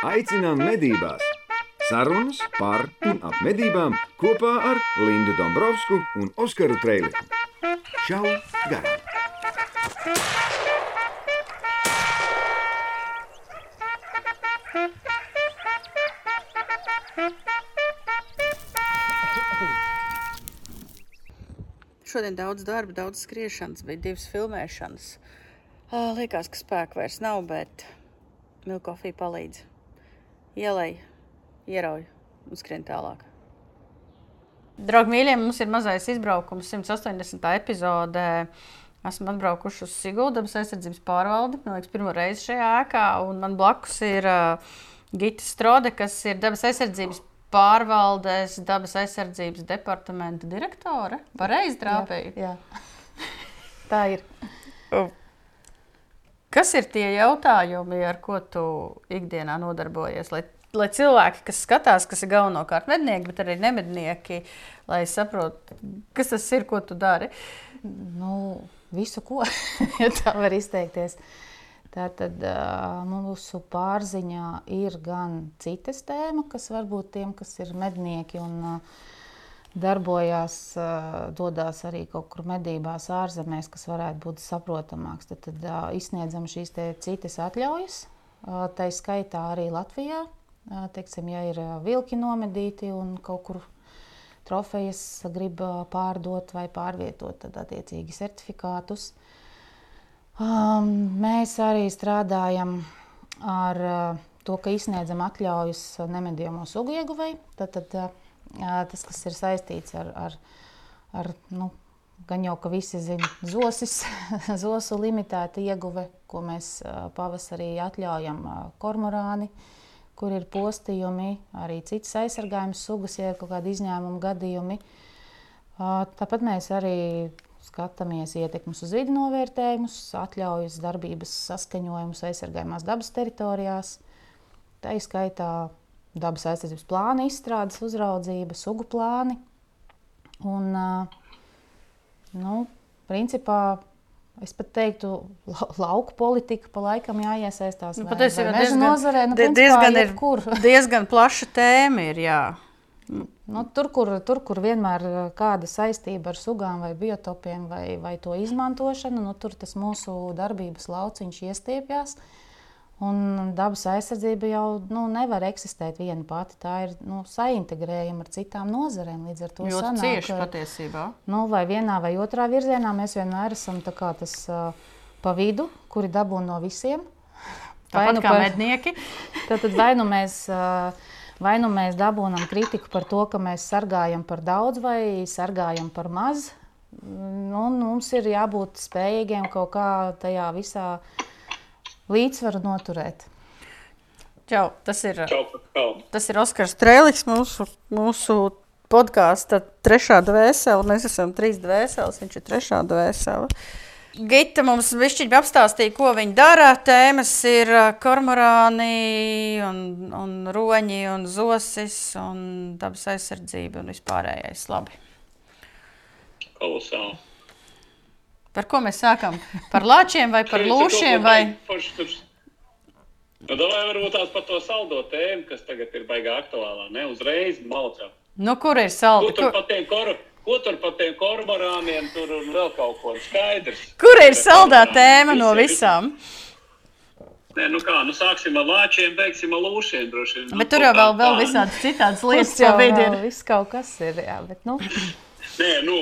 Aicinām medībās! Sarunas par un ap medībām kopā ar Lindu Dombrovskiju un Oskaru Trēliņu. Čau! Garām! Šodien daudz darba, daudz skriešanas, bija divas filmēšanas. Ā, Liekas, ka spēka vairs nav, bet milkofija palīdz. Ielai, ierauj un skrien tālāk. Draugi, mīļie, mums ir mazais izbraukums, 180. epizode. Esmu atbraukuši uz Sigūdas aizsardzības pārvaldi. Man liekas, pirmo reizi šajā ēkā. Un man blakus ir uh, Gita Strode, kas ir dabas aizsardzības pārvaldes, dabas aizsardzības departamenta direktore. Pareizi trāpēju. Jā, tā ir. Kas ir tie jautājumi, ar ko tu ikdienā nodarbojies? Lai, lai cilvēki, kas skatās, kas ir galvenokārt mednieki, bet arī nemednieki, lai saprotu, kas tas ir, ko tu dari. Nu, visu, ko ja tā var izteikties. Tātad mūsu pārziņā ir gan citas tēmas, kas varbūt tiem, kas ir mednieki un ā, darbojās, dodas arī kaut kur medībās ārzemēs, kas varētu būt saprotamāks. Tad, tad izsniedzam šīs citas atļaujas, tā skaitā arī Latvijā. Teiksim, ja ir vilki nomedīti un kaut kur trofejas grib pārdot vai pārvietot, tad attiecīgi certifikātus. Mēs arī strādājam ar to, ka izsniedzam atļaujas nemedījamo sugu ieguvēju. Tad, tad, tas, kas ir saistīts ar, ar, ar nu, gan jau, ka visi zina, zosis, zosu limitēta ieguve, ko mēs pavasarī atļaujam kormorāni, kur ir postījumi, arī citas aizsargājumas sugas, ja ir kaut kādi izņēmumi gadījumi. Tāpat mēs arī skatāmies ietekmes uz vidi novērtējumus, atļaujas darbības saskaņojumus aizsargājumās dabas teritorijās. Tā ir skaitā dabas aizsardzības plāna izstrādes, uzraudzība, sugu plāni. Un, nu, principā, es pat teiktu, la- lauku politika pa laikam jāiesaistās. Nu, patiesībā diezgan- nozarē, nu, principā diezgan ir- jebkur. Diezgan plaša tēma ir. Jā. Nu, tur, kur, tur, kur vienmēr ir kāda saistība ar sugām vai biotopiem vai, vai to izmantošanu, nu, tur tas mūsu darbības lauciņš iestiepjas. Un dabas aizsardzība jau nu, nevar eksistēt viena pati. Tā ir nu, saintegrējama ar citām nozarēm. Līdz ar to Ļoti sanāk, cieši ka- patiesībā. nu, vai vienā vai otrā virzienā mēs vienmēr esam tas uh, pa vidu, kuri dabū no visiem. Vai Tāpat nu kā par- mednieki. Tad, tad vai nu mēs, ā, vai nu mēs dabūjam kritiku par to, ka mēs sargājam par daudz vai sargājam par maz. Nu, mums ir jābūt spējīgiem kaut kā tajā visā līdzsvaru noturēt. Čau, tas ir. Čau. Tas ir Oskars Strēlis, mūsu, mūsu podkāstu trešā dvēsele. Mēs esam trīs dvēseles, viņš ir trešā dvēsele. Gita mums višķiņi apstāstīja, ko viņi dara. Tēmas ir ā, kormorāni, un, un roņi, un zosis, un dabas aizsardzība un vispārējais. Labi. Kolosāli. Par ko mēs sākam? Par lāčiem vai par lūšiem? Vai... Nu, domāju, varbūt tās par to saldo tēmu, kas tagad ir baigā aktuālā. Ne uzreiz malcā. Nu, kur ir Ko saldi? tur Kur, par tiem, kor, ko tur par tiem kormorāniem tur un vēl kaut ko skaidrs? kur ir saldā tēma no visām? Nē, nu kā, nu sāksim ar lāčiem, beigsim ar lūšiem droši. Nu, Bet tur jau vēl, vēl tā. visādas citādas lietas Tas jau vēl viss kaut kas ir. Jā, bet, nu, Nē, nu,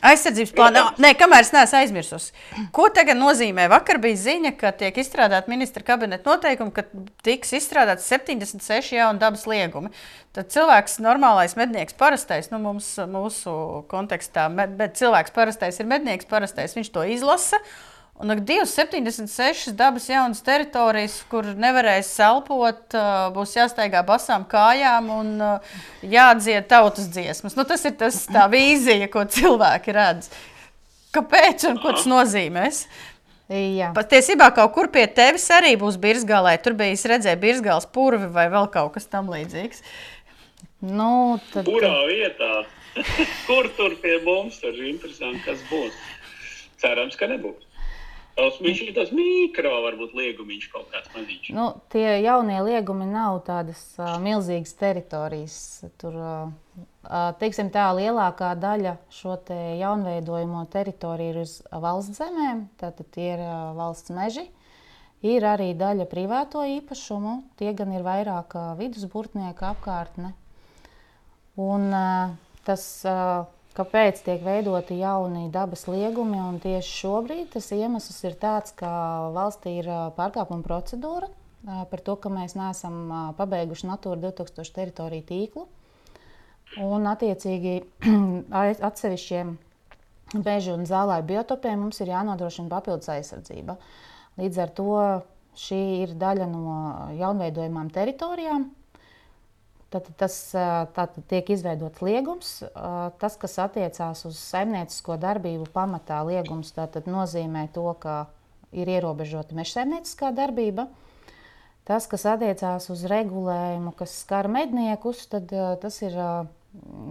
Aizsardzības plānā. Nē, kamēr es neesmu aizmirsusi. Ko tagad nozīmē? Vakar bija ziņa, ka tiek izstrādāta ministra kabineta noteikumi, ka tiks izstrādāts 76 jauni dabas liegumi. Tad cilvēks, normālais mednieks, parastais, nu, mums, mūsu kontekstā, med, bet cilvēks parastais ir mednieks, parastais, viņš to izlasa. Un ak, 276 dabas jaunas teritorijas, kur nevarēs elpot, būs jāsteigā basām kājām un jādzied tautas dziesmas. Nu, tas ir tas, tā vīzija, ko cilvēki redz. Kāpēc un ko tas nozīmēs? jā. Patiesībā kaut kur pie tevis arī būs birzgalē. Tur bija es redzēju birzgāles purvi vai vēl kaut kas tam līdzīgs. Nu, tad, kurā vietā? Kur tur pie mums ir interesanti, kas būs? Cerams, ka nebūs. Tas viņš ir tas mikro, varbūt liegumiņš kaut kāds maziņš. Nu, tie jaunie liegumi nav tādas uh, milzīgas teritorijas. Tur, uh, teiksim, tā lielākā daļa šo te jaunveidojamo teritoriju ir uz valsts zemēm, tātad tie ir uh, valsts meži. Ir arī daļa privāto īpašumu, tie gan ir vairāk vidusburtnieku apkārtne. Un, uh, tas, uh, kāpēc tiek veidoti jauni dabas liegumi. Tieši šobrīd tas iemesls ir tāds, ka valstī ir pārkāpuma procedūra par to, ka mēs neesam pabeiguši Natūra 2000 teritoriju tīklu. Un, attiecīgi, atsevišķiem bežu un zālāju biotopiem mums ir jānodrošina papildus aizsardzība. Līdz ar to šī ir daļa no jaunveidojumām teritorijām, Tad tas tātad tiek izveidots liegums. Tas, kas attiecās uz saimniecisko darbību, pamatā liegums nozīmē to, ka ir ierobežota mežsaimnieciskā darbība. Tas, kas attiecās uz regulējumu, kas skar medniekus, tad tas ir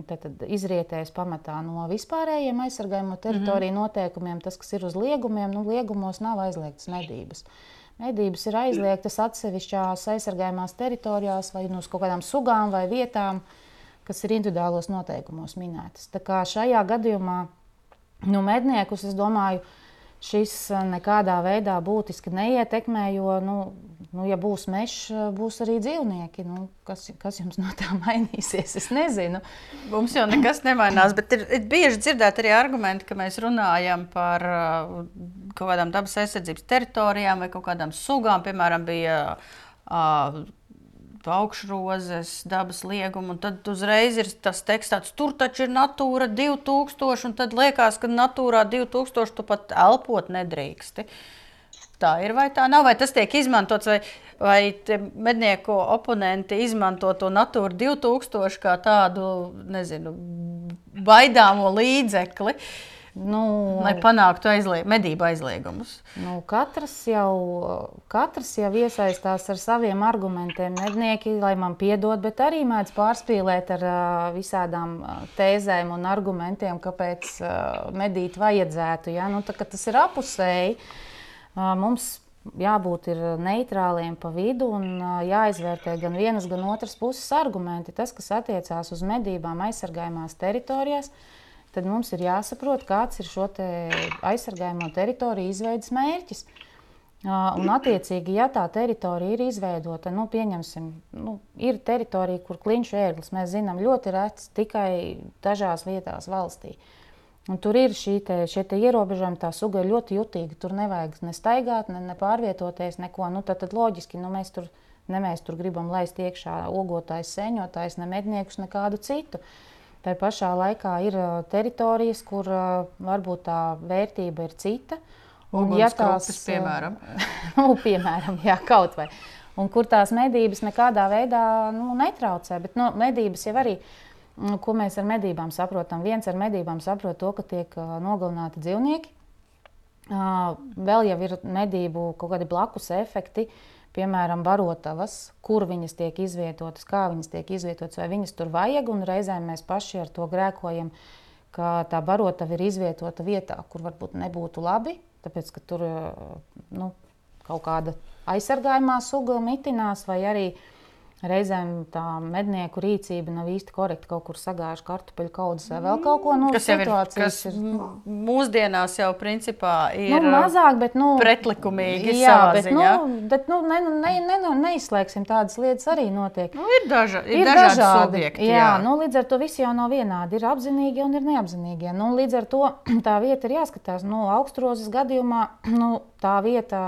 tad, tad izrietējis pamatā no vispārējiem aizsargājamo teritoriju mm -hmm. noteikumiem. Tas, kas ir uz liegumiem, nu, liegumos nav aizliegtas medības. Uh, Medības ir aizliegtas atsevišķās aizsargājumās teritorijās vai nu uz kaut kādām sugām vai vietām, kas ir individuālos noteikumos minētas. Tā kā šajā gadījumā nu, medniekus, es domāju, šis nekādā veidā būtiski neietekmē, jo nu, Nu, ja būs mežs, būs arī dzīvnieki. Nu, kas, kas jums no tā mainīsies? Es nezinu. Mums jau nekas nemainās, bet ir, ir bieži dzirdēt arī argumenti, ka mēs runājam par uh, kaut kādām dabas aizsardzības teritorijām vai kaut kādām sugām. Piemēram, bija uh, augšrozes, dabas lieguma, un tad uzreiz ir tas teksts, tāds, tur taču ir Natūra 2000, un tad liekas, ka Natūrā 2000 tu pat elpot nedrīksti. Uh, tā ir vai tā nav, vai tas tiek izmantots, vai, vai mednieku oponenti izmanto to Natūru 2000 kā tādu, nezinu, baidāmo līdzekli. Nu, lai panāktu aizlie, medību aizliegumus. Nu, katrs, jau, katrs jau iesaistās ar saviem argumentiem. Mednieki, lai man piedod, bet arī mēdz pārspīlēt ar uh, visādām tēzēm un argumentiem, kāpēc uh, medīt vajadzētu. Ja? Nu, tā, tas ir apusēji. Uh, Mums jābūt neitrāliem pa vidu un jāizvērtē gan vienas, gan otras puses argumenti. Tas, kas attiecās uz medībām aizsargājumās teritorijās, tad mums ir jāsaprot, kāds ir šo te aizsargājamo teritoriju izveidas mērķis. Un, attiecīgi, ja tā teritorija ir izveidota, nu, pieņemsim, nu, ir teritorija, kur kliņš ērglis, mēs zinām, ļoti rets tikai dažās vietās valstī. Uh, Un tur ir te, šie te ierobežojumi, tā suga ir ļoti jutīga. Tur nevajag ne staigāt, ne, ne pārvietoties, neko. Nu, tad, tad loģiski nu, mēs tur, ne mēs tur gribam laist iekšā ogotājs, sēņotājs, ne medniekus, nekādu citu. Tā pašā laikā ir teritorijas, kur varbūt tā vērtība ir cita. Un, ja tās, piemēram, nu, piemēram jā, kaut vai. Un kur tās medības nekādā veidā nu, netraucē, bet nu, medības jau arī ir ko mēs ar medībām saprotam? Viens ar medībām saprot to, ka tiek nogalināti dzīvnieki. Vēl jau ir medību kaut kādi blakus efekti, piemēram, barotavas, kur viņas tiek izvietotas, kā viņas tiek izvietotas, vai viņas tur vajag. Un reizēm mēs paši ar to grēkojam, ka tā barotava ir izvietota vietā, kur varbūt nebūtu labi, tāpēc ka tur nu, kaut kāda aizsargājumā suga mitinās vai arī uh, Reizēm tā mednieku rīcība nav īsti korekta. Kaut kur sagājuši kartupeļu kaudzes vai vēl kaut ko no kas ir, kas ir. Mūsdienās jau principā ir nu, mazāk, bet nu, pretlikumīgi. Jā, bet, ziņā. nu, bet nu, ne, ne, ne, ne, neizslēgsim tādas lietas arī notiek. Nu, ir daža, ir, ir dažādi, dažādi subjekti. Jā, jā. Nu, līdz ar to visi jau nav vienādi. Ir apzinīgi un ir neapzinīgi. Nu, līdz ar to tā vieta ir jāskatās. Nu, austrozes gadījumā nu, tā vieta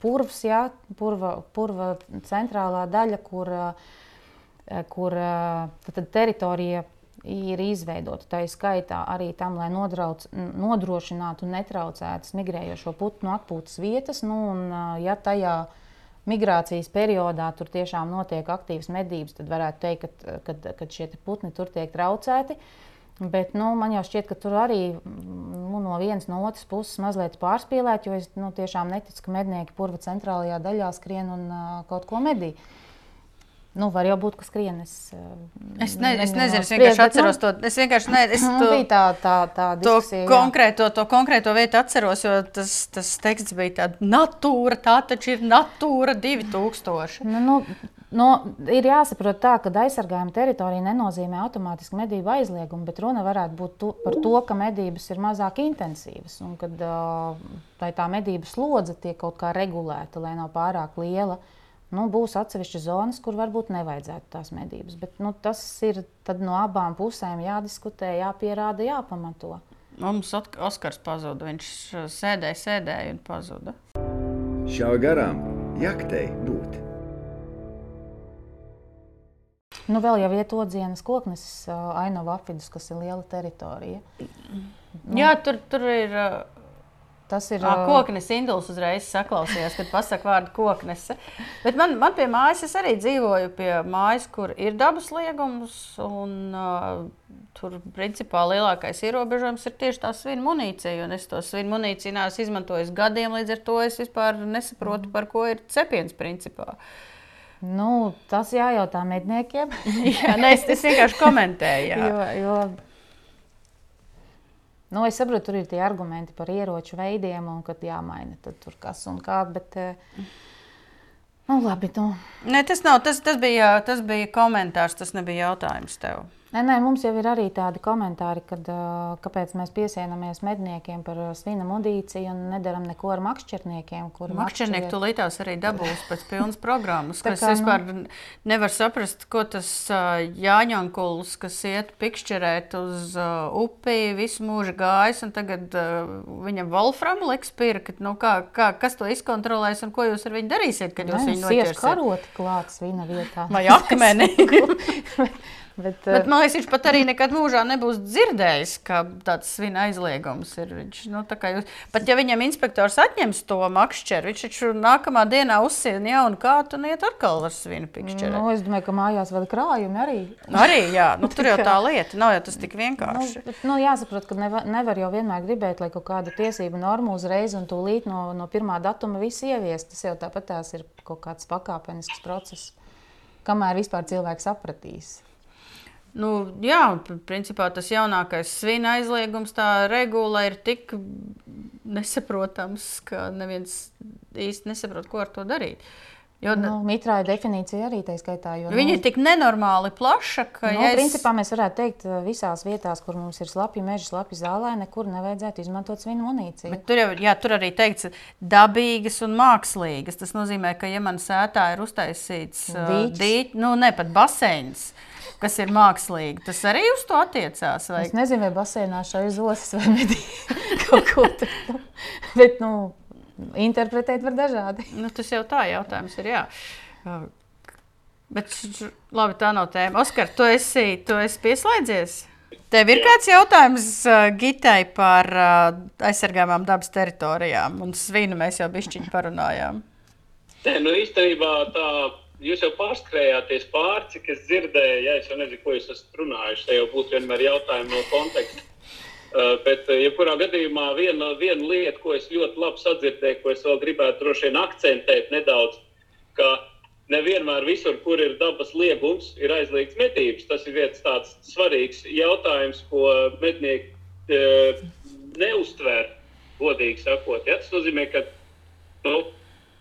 purvs, jā, purva, purva centrālā daļa, kur, eh, kur eh, tad teritorija ir izveidota. Tā ir skaitā arī tam, lai nodrauc, nodrošinātu un netraucētu migrējošo putnu atpūtas vietas. Nu, un, eh, ja tajā migrācijas periodā tur tiešām notiek aktīvas medības, tad varētu teikt, ka šie putni tur tiek traucēti. Uh, Bet nu, man jau šķiet, ka tur arī nu, no vienas no otras puses mazliet pārspīlēt, jo es nu, tiešām neticu, ka mednieki purva centrālajā daļā skrien un uh, kaut ko medī. Nu, var jau būt, ka skrienis. Es, ne, es nezinu, es vienkārši atceros nu, to. Es vienkārši ne, es Nu, to, bija tā, tā, tā to, diskusija. jā. konkrēto, to konkrēto vietu atceros, jo tas, tas teksts bija tāds - natūra, tā taču ir natūra 2000. Nu, nu, nu, ir jāsaprot, tā, ka aizsargājuma teritorija nenozīmē automātiski medību aizliegumu, bet runa varētu būt tu, par to, ka medības ir mazāk intensīvas un kad uh, lai tā medību slodze tiek kaut kā regulēta, lai nav pārāk liela. Nu, būs atsevišķas zonas, kur varbūt nevajadzētu tās medības. Bet, nu, tas ir tad no abām pusēm jādiskutē, jāpierāda, jāpamato. Mums Oskars pazuda. Viņš sēdēja, sēdēja un pazuda. Šauj garām, jaktei būt. Nu, vēl jau ir odzienas koknes, uh, ainava apvidus, kas ir liela teritorija. Jā, tur, tur ir. uh, Tas ir ā, koknes induls uzreiz saklausījās, kad pasakā vārdu koknese. Bet man, man pie mājas, es arī dzīvoju pie mājas, kur ir dabas liegums. Un, uh, tur principā lielākais ierobežojums ir tieši tā svina munīcija. Un es to svina munīciju neesmu izmantojis gadiem, līdz ar to es vispār nesaprotu, par ko ir cepiens. Principā. Nu, tas jājautā medniekiem. Jā, ne, es, es vienkārši komentēju. Jo, jo, nu, es saprotu, tur ir tie argumenti par ieroču veidiem un kad jāmaina tur kas un kā. Bet, eh, nu, labi, nu. Ne, tas, nav, tas, tas, bija, tas bija komentārs, tas nebija jautājums tev. Nē, nē, mums jau ir arī tādi komentāri, kad, kāpēc mēs piesienāmies medniekiem par svina mudīciju un nedaram neko ar makšķerniekiem. Makšķernieki makšķeriet- tulītās arī dabūs pēc pilnas programmas. Tā Es kā, nu- vispār nevaru saprast, ko tas Jāņankuls, kas iet pikšķerēt uz upi, visu mūžu gājis, un tagad viņam Wolfram liks pirkt. Nu, kā, kā, kas to izkontrolēs un ko jūs ar viņu darīsiet, kad jūs viņu noķersiet? karoti klāt svina vietā. Vai akmeni? Bet, Bet man liekas, viņš pat arī nekad mūžā nebūs dzirdējis, ka tāds svina aizliegums ir. Viņš, nu, jūs, pat ja viņam inspektors atņems to makšķeru, viņš taču nākamā dienā uzsien jaunu kātu un iet atkal ar svinu pikšķeri. nu, es domāju, ka mājās vēl krājumi arī. Arī, jā, nu, tur jau tā lieta, nav jau tas tik Nu, vienkārši. bet, nu, jāsaprot, ka nevar, nevar jau vienmēr gribēt, lai kaut kādu tiesību normu uzreiz un tūlīt no, no pirmā datuma viss ieviest. Tas jau tāpat tās ir kaut kāds pakāpenisks process, kamēr vispār cilvēks sapratīs. Nu, jā, principā tas jaunākais svina aizliegums, tā regula ir tik nesaprotams, ka neviens īsti nesaprot, ko ar to darīt. Jo, Nu, mitrāja definīcija arī tā skaitā. Jo, Viņa nu, ir tik nenormāli plaša, ka. Nu, ja es- principā mēs varētu teikt, ka visās vietās, kur mums ir slapji meži, slapji zālē, nekur nevajadzētu izmantot svinu munīciju. Bet tur jau jā, tur arī teikts, dabīgas un mākslīgas. Tas nozīmē, ka, ja man sētā ir uztaisīts uh, Dīķis? dīķis, nu, ne pat baseins, kas ir mākslīgi, tas arī uz to attiecās. Vai? Es nezinu, vai basēnā šai zosas vai medī kaut ko tādu. Bet, nu, interpretēt var dažādi. Nu, tas jau tā jautājums ir. Jā. Bet labi, tā nav tēma. Oskar, tu esi, tu esi pieslēdzies? Tev ir Jā. kāds jautājums uh, Gitai par uh, aizsargājumām dabas teritorijām? Un svinu mēs jau bišķiņi parunājām. Nē, nu īstenībā tā, jūs jau pārskrējāties pāri, cik es dzirdēju, ja es jau nezinu, ko jūs esat runājuši. Te jau būtu vienmēr jautājumi no konteksta. Uh, bet, uh, jebkurā gadījumā, viena, viena lieta, ko es ļoti labi sadzirdēju, ko es vēl gribētu droši vien akcentēt nedaudz, ka nevienmēr visur, kur ir dabas liegums, ir aizliegts medības. Tas ir viens tāds svarīgs jautājums, ko mednieki uh, neuztver, godīgi sakot. Ja? Tas nozīmē, ka nu,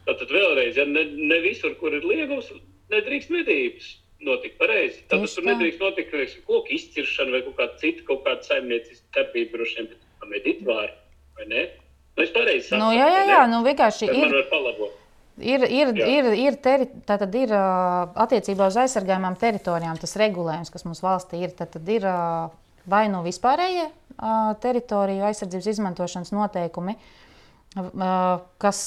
Tātad vēlreiz, ja ne, ne visur, kur ir liegums, nedrīkst medības notikt pareizi. Tad tur nedrīkst notikt teiksim, koku izciršana vai kaut kāda cita, kaut kāda saimnieciska darbība, droši vien, bet medīt var, vai ne? Nu, es pareizi saprotu. Nu, jā, jā, jā, nu vienkārši Tad man ir. var palabot. Ir, ir, Jā. ir, ir, teri, tātad ir attiecībā uz aizsargājumām teritorijām tas regulējums, kas mums valstī ir. Tad ir vai nu vispārējie ā, teritoriju aizsardzības izmantošanas noteikumi, ā, kas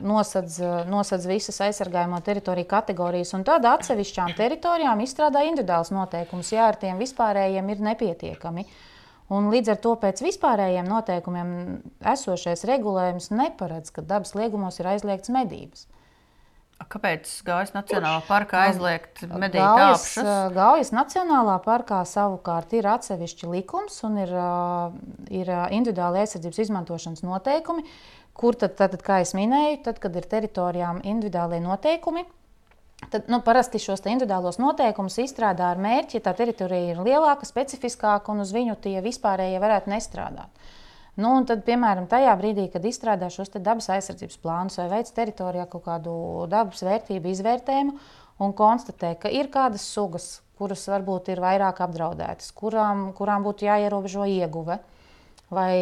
nosedz, nosedz visas aizsargājamo teritoriju kategorijas, un tad atsevišķām teritorijām izstrādā individuāls noteikums, ja ar tiem vispārējiem ir nepietiekami. Un līdz ar to pēc vispārējiem noteikumiem esošais regulējums neparedz, ka dabas liegumos ir aizliegts medības. Kāpēc Gaujas Nacionālā parkā aizliegt medīt Gaujas, tāpšas? ā, Gaujas Nacionālā parkā savukārt ir atsevišķi likums un ir, ā, ir ā, individuāli aizsardzības izmantošanas noteikumi, kur tad, tad, kā jau minēju, tad, kad ir teritorijām individuālie noteikumi, Tad, nu, parasti šos individuālos noteikumus izstrādā ar mērķi, ja tā teritorija ir lielāka, specifiskāka un uz viņu tie vispārējie varētu nestrādāt. Nu, un tad, piemēram, tajā brīdī, kad izstrādā šos dabas aizsardzības plānus vai veids teritorijā kaut kādu dabas vērtību izvērtējumu un konstatē, ka ir kādas sugas, kuras varbūt ir vairāk apdraudētas, kurām, kurām būtu jāierobežo ieguve vai,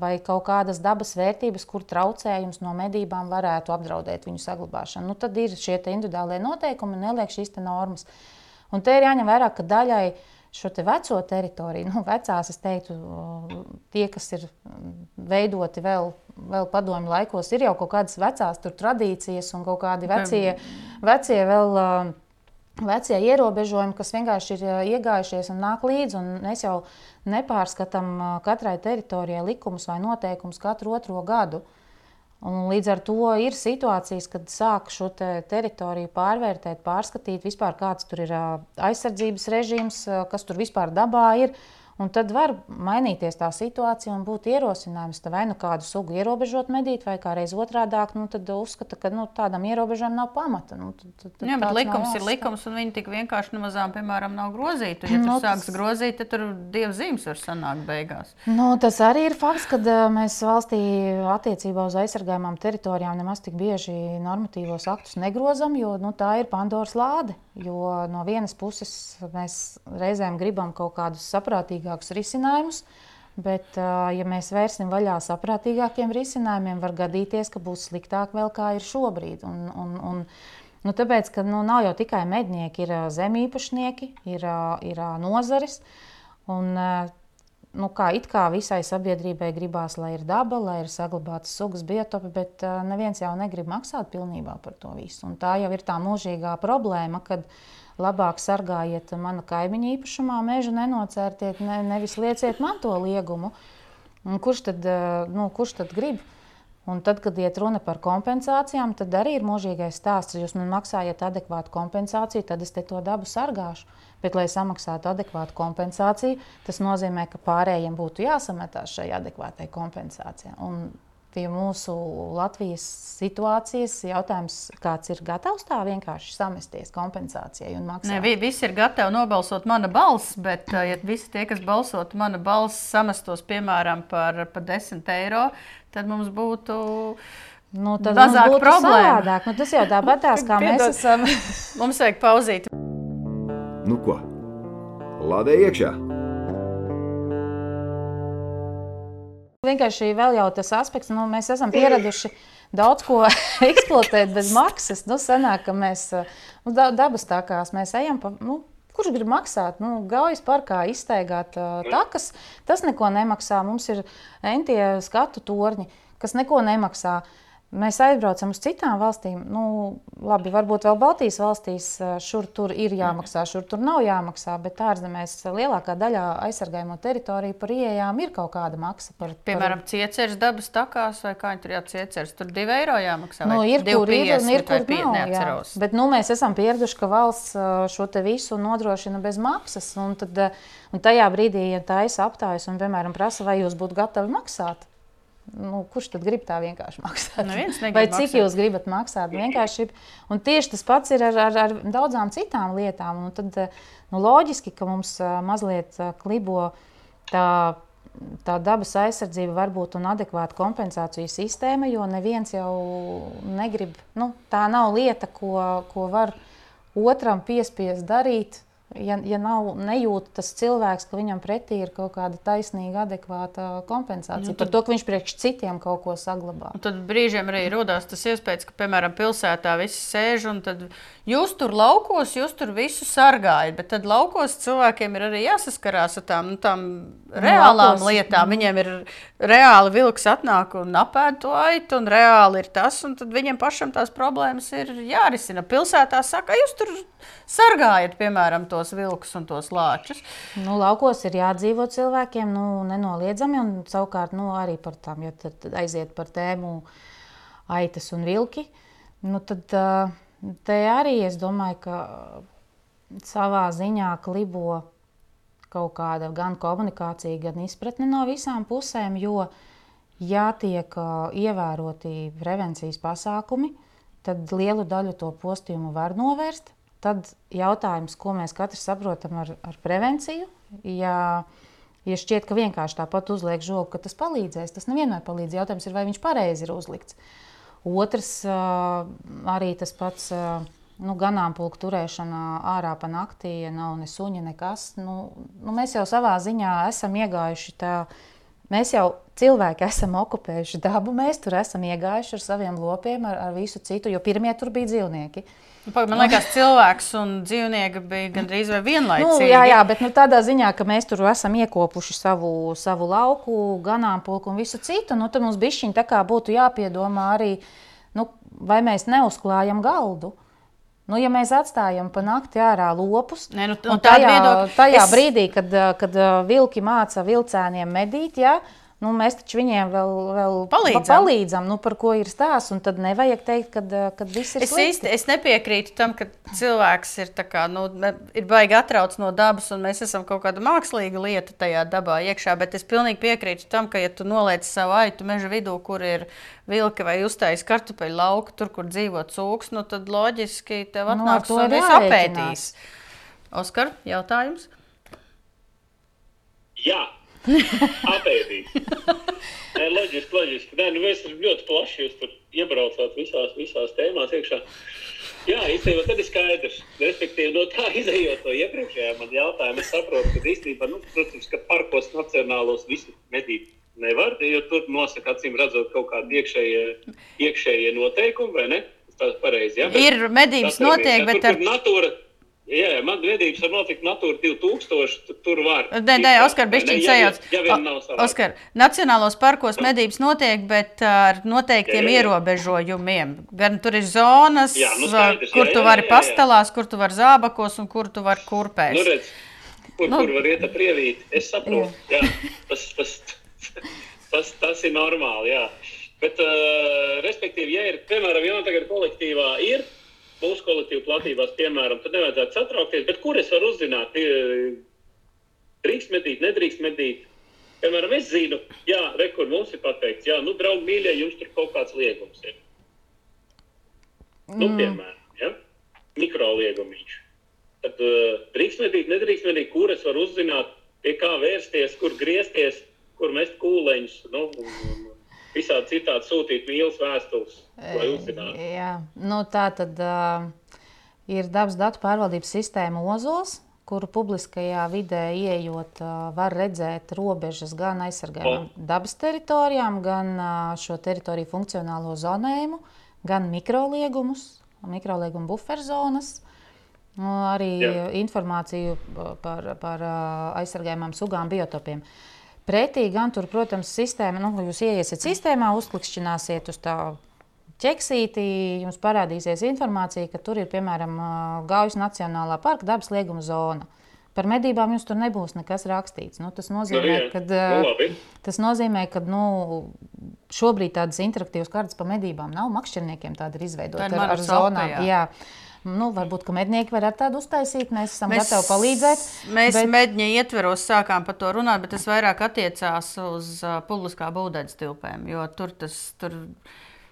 vai kaut kādas dabas vērtības, kur traucējums no medībām varētu apdraudēt viņu saglabāšanu. Nu, tad ir šie individuālie noteikumi un neliek šīs normas. Un te ir jāņem vērā, ka daļai šo te veco teritoriju, nu, vecās, es teiktu, tie, kas ir veidoti vēl, vēl padomju laikos, ir jau kaut kādas vecās tradīcijas un kaut kādi vecie, vecie vēl. Vecie ierobežojumi, kas vienkārši ir iegājušies un nāk līdzi, un mēs jau nepārskatām katrai teritorijai likumus vai noteikumus katru otro gadu. Un līdz ar to ir situācijas, kad sāk šo te teritoriju pārvērtēt, pārskatīt, vispār kāds tur ir aizsardzības režīms, kas tur vispār dabā ir. Un tad var mainīties tā situācija un būt ierosinājums, vai nu kādu sugu ierobežot medīt, vai kā reiz otrādi nu, uzskata, ka nu, tādam ierobežojumam nav pamata. Nu, tad, tad Jā, bet likums ir likums, un viņi tik vienkārši nemazām, piemēram, nav grozīti. Ja nu, tur sāks tas... grozīt, tad tur dieva zīmes var sanākt beigās. Nu, tas arī ir fakts, ka mēs valstī attiecībā uz aizsargājumām teritorijām nemaz tik bieži normatīvos aktus negrozam, jo nu, tā ir Pandoras lāde. Jo no vienas puses mēs reizēm gribam kaut kādus saprātīgākus risinājumus, bet, ja mēs vērsim vaļā saprātīgākiem risinājumiem, var gadīties, ka būs sliktāk vēl kā ir šobrīd. Un, un, un, Nu, tāpēc, ka nu, nav jau tikai mednieki, ir zemīpašnieki, ir, ir nozares. Un, nu, kā it kā visai sabiedrībai gribās, lai ir daba, lai ir saglabātas sugas biotopi, bet neviens jau negrib maksāt pilnībā par to visu. Un tā jau ir tā mūžīgā problēma, kad labāk sargājiet mana kaimiņa īpašumā, mežu nenocērtiet, ne, nevis lieciet man to liegumu. Un kurš tad, uh, nu, kurš tad grib? Un tad, kad iet runa par kompensācijām, tad arī ir mūžīgais stāsts. Jūs man maksājat adekvātu kompensāciju, tad es te to dabu sargāšu. Bet, lai samaksātu adekvātu kompensāciju, tas nozīmē, ka pārējiem būtu jāsametās šai adekvātai kompensācijai. Pie mūsu Latvijas situācijas jautājums, kāds ir gatavs tā vienkārši samesties kompensācijai un maksāt. Nē, visi ir gatavi nobalsot mana balss, bet ja visi tie, kas balsotu mana balss, samestos piemēram par, par 10 eiro, tad mums būtu. Nu, tad mums būtu problēma. Nu, tas jau tāpatās, kā mēs esam. mums vajag pauzīt. Nu ko? Lādē iekšā! Vienkārši vēl jau tas aspekts, nu, mēs esam pieraduši daudz ko eksploatēt bez maksas. Nu, sanāk, ka mēs nu, dabas takās mēs ejam pa. Nu, Kurš grib maksāt? Nu, Gaujas parkā iztaigāt uh, takas, tas neko nemaksā. Mums ir entie skatu torņi, kas neko nemaksā. Uh, Mēs aizbraucam uz citām valstīm. Nu, labi, varbūt vēl Baltijas valstīs šur tur ir jāmaksā, šur tur nav jāmaksā, bet ārzemēs lielākā daļā aizsargājamo teritoriju par ieejām ir kaut kāda maksa. Par, Piemēram, par... cieceres dabas takās vai kā tur jācieceres, tur divi eiro jāmaksā. Nu, ir, kur ir, un ir, kur nav. Jā. Bet nu, mēs esam pieraduši, ka valsts šo te visu nodrošina bez maksas. Un, tad, un tajā brīdī, ja ir aptājas un, piemēram, prasa, vai jūs būtu gatavi maksāt, Nu, kurš tad grib tā vienkārši maksāt? Vai cik maksāt. jūs gribat maksāt? Vienkārši. Un tieši tas pats ir ar, ar, ar daudzām citām lietām. Un tad, nu, loģiski, ka mums mazliet klibo tā, tā dabas aizsardzība, varbūt un adekvāta kompensāciju sistēma, jo neviens jau negrib. Nu, tā nav lieta, ko, ko var otram piespiest darīt ja, ja nav nejūt tas cilvēks, ka viņam pretī ir kaut kāda taisnīga, adekvāta kompensācija nu, tad, par to, ka viņš priekš citiem kaut ko saglabā. Tad brīžiem arī radās tas iespējas, ka, piemēram, pilsētā visi sēž un tad jūs tur laukos, jūs tur visu sargājat, bet tad laukos cilvēkiem ir arī jāsaskarās ar tām, nu, tām nu, reālām laukos, lietām. Mm. Viņiem ir reāli vilks atnāk un apēd to aitu, un reāli ir tas, un tad viņiem pašam tās problēmas ir jārisina. Pilsētā saka, jūs tur sargājat, piemēram, tos vilkus un tos lāčus. Nu, laukos ir jādzīvo cilvēkiem, nu, nenoliedzami, un savukārt nu, arī par tām, ja aiziet par tēmu aitas un vilki, nu, tad te arī es domāju, ka savā ziņā klibo kaut kāda gan komunikācija, gan izpratne no visām pusēm, jo jātiek ievēroti prevencijas pasākumi, tad lielu daļu to postījumu var novērst. Tad jautājums, ko mēs katrs saprotam ar, ar prevenciju. Ja, ja šķiet, ka vienkārši tāpat uzliek žogu, ka tas palīdzēs, tas nevienmēr palīdz. Jautājums ir, vai viņš pareizi ir uzlikts. Otrs, arī tas pats nu, ganāmpulku turēšana ārā pa naktī, ja nav ne suņa, nekas. Nu, nu, mēs jau savā ziņā esam iegājuši tādā Mēs jau cilvēki esam okupējuši dabu, mēs tur esam iegājuši ar saviem lopiem, ar, ar visu citu, jo pirmie tur bija dzīvnieki. Nu, man liekas, cilvēks un dzīvnieki bija gandrīz vienlaicīgi. Nu, jā, jā, bet nu, tādā ziņā, ka mēs tur esam iekopuši savu, savu lauku, ganāmpulku un visu citu, nu, tad mums bišķiņi būtu jāpiedomā arī, nu, vai mēs neuzklājam galdu. Nu, ja mēs atstājam pa nakti ārā lopus, ne, nu, nu, tajā, tajā es... brīdī, kad, kad vilki māca vilcēniem medīt, ja, Nu, mēs taču viņiem vēl, vēl palīdzam, palīdzam nu, par ko ir stāsts. Tad nevajag teikt, ka viss ir es slikti. Īsti, es nepiekrītu tam, ka cilvēks ir, kā, nu, ir baigi atrauc no dabas, un mēs esam kaut kāda mākslīga lieta tajā dabā iekšā. Bet es pilnīgi piekrītu tam, ka, ja tu noliec savu aitu meža vidū, kur ir vilka vai uztājas kartupeļu lauka, tur, kur dzīvo cūks, nu, tad loģiski tev nu, atnāks nu, un viss apēdīs. Oskar, jautājums? Jā. Apēdīt. Nē, loģiski, loģiski. Nē, nu mēs ļoti plaši. Jūs tur iebraucāt visās, visās tēmās iekšā. Jā, īstenībā tad ir skaidrs. Respektīvi, no tā izējot no iepriekšējā man jautājuma, es saprotu, ka īstenībā, nu, protams, ka parkos nacionālos visu medīt nevar, jo tur nosaka, acīm redzot, kaut kādi iekšējie, iekšējie noteikumi, vai ne? Tas pareizi, ja? Bet ir medības notiek, bet... Tur, ar... Natūra, Jā, man vedības var notikt Natūra 2000, tur var. Nē, nē, Oskar, bišķiņ sajauc. Ja, ja Oskar, Nacionālos parkos medības notiek, bet ar noteiktiem jā, jā, jā. ierobežojumiem. Gan tur ir zonas, jā, nu skaidrs, kur jā, tu vari jā, jā, jā. pastalās, kur tu vari zābakos un kur tu vari kurpēs. Nu, redz, kur, nu. kur var iet ap rievīt, es saprotu. Jā. Jā, tas, tas, tas, tas ir normāli, jā. Bet, uh, respektīvi, ja ir, piemēram, ja man tagad kolektīvā ir, mūsu kolektīvu platībās, piemēram, tad nevajadzētu satraukties. Bet kur es varu uzzināt, drīkst medīt, nedrīkst medīt? Piemēram, es zinu, jā, rekur mums ir pateikts, jā, nu, draugi, mīļie, jums tur kaut kāds liegums ir. Nu, mm. Nu, piemēram, ja? mikroliegumiņš. Tad uh, drīkst medīt, nedrīkst medīt, kur es varu uzzināt, pie kā vērsties, kur griezties, kur mest kūleņus. Nu, un, un, visādi citādi sūtīt mīlas vēstules, lai uzzinātu. Jā, nu, tā tad uh, ir dabas datu pārvaldības sistēma OZOS, kuru publiskajā vidē ieejot, var redzēt robežas gan aizsargājumam dabas teritorijām, gan šo teritoriju funkcionālo zonējumu, gan mikroliegumus, mikroliegumu buferzonas. Nu, arī Jā. informāciju par, par aizsargājumām sugām, biotopiem. Uh, Pretī gan tur, protams, sistēma, nu, jūs ieiesiet sistēmā, uzklikšķināsiet uz tā ķeksītī, jums parādīsies informācija, ka tur ir piemēram Gaujas Nacionālā parka dabas lieguma zona. Par medībām jums tur nebūs nekas rakstīts. Nu, tas nozīmē, nu, ka, nu, tas nozīmē, ka nu, šobrīd tādas interaktīvas kartes par medībām nav. Makšķerniekiem tāda ir izveidota ar, ar zonām. Jā. Jā. Nu, varbūt mednieki var ar tādu uztaisīt. Mēs esam mēs, gatavi palīdzēt. Mēs bet... medņa ietveros sākām par to runāt, bet tas vairāk attiecās uz uh, publiskā ūdens tilpēm. Jo tur tas tur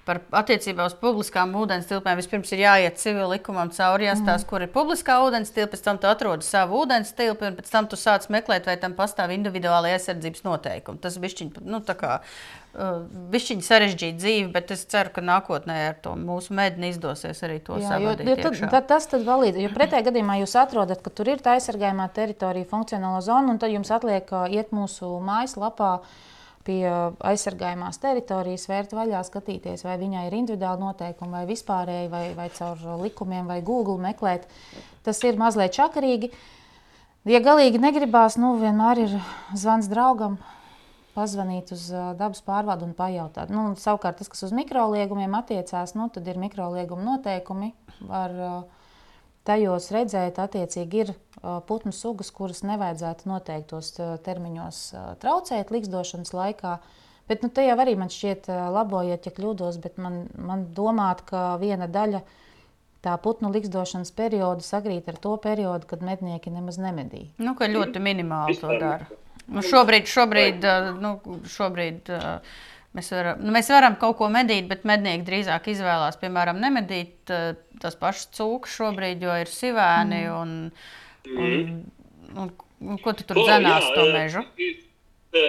par attiecībā uz publiskām ūdens tilpēm vispirms ir jāiet civil likumam cauri, jāstāsta, mm. kur ir publiskā ūdens tilpa, pēc tam tu atrodi savu ūdens tilpu, un pēc tam tu sāc meklēt, vai tam pastāv individuāli aizsardzības noteikumi. Tas bišķiņ, nu, kā uh, bišķiņ sarežģīta dzīve, bet es ceru, ka nākotnē ar to mūsu medni izdosies arī to. Jo, jo tad, tad, tas tad valīd, jo pretējā gadījumā jūs atrodat, ka tur ir tā aizsargājumā teritorija, funkcionāla zona, un tad jums atliek uh, iet mūsu mājaslapā. lapā pie aizsargājumās teritorijas, vērt vaļā, skatīties, vai viņai ir individuāli noteikumi, vai vispārēji, vai, vai caur likumiem, vai Google meklēt. Tas ir mazliet čakarīgi. Ja galīgi negribās, nu, vienmēr ir zvans draugam, pazvanīt uz dabas pārvaldu un pajautāt. Nu, savukārt, tas, kas uz mikroliegumiem attiecās, nu, tad ir mikrolieguma noteikumi. Var, uh, tajos redzēt, attiecīgi ir putnu sugas, kuras nevajadzētu noteiktos termiņos traucēt likstošanas laikā. Bet nu, te jau arī man šķiet, labojiet, ja kļūdos, bet man, man domāt, ka viena daļa tā putnu likstošanas perioda sakrīt ar to periodu, kad mednieki nemaz nemedīja. Nu, ka ļoti minimāli to dara. Nu, šobrīd, šobrīd, nu, šobrīd uh, Mēs varam, nu, mēs varam kaut ko medīt, bet mednieki drīzāk izvēlās, piemēram, nemedīt uh, tās pašas cūkas šobrīd, jo ir sivēni. Mm. Un, un, un, un, ko tu tur O, dzenās jā, to mežu? E,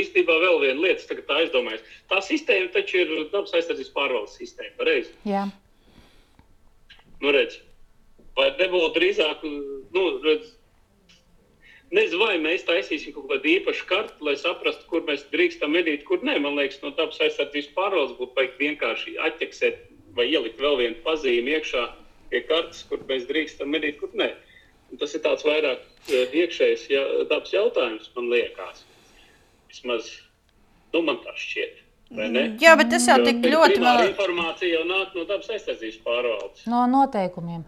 Īstenībā vēl viena lieta, tagad tā aizdomājas. Tā sistēma taču ir dabas aizsardzības pārvaldes sistēma. Pareizi. Jā. Nu, redz, vai nebūtu drīzāk, nu, redz, nezinu, vai mēs taisīsim kaut kādu īpašu kartu, lai saprastu, kur mēs drīkstam medīt, kur nē. Man liekas, no dabas aizsardzības pārvaldes būtu vajag vienkārši atķeksēt vai ielikt vēl vienu pazīmi iekšā pie kartes, kur mēs drīkstam medīt, kur nē. Un tas ir tāds vairāk e, iekšējs ja, dabas jautājums, man liekas. Vismaz, nu, man tā šķiet. Jā, bet tas jau Jo tik ļoti man informācija jau nāk no dabas aizsardzības pārvaldes. No noteikumiem.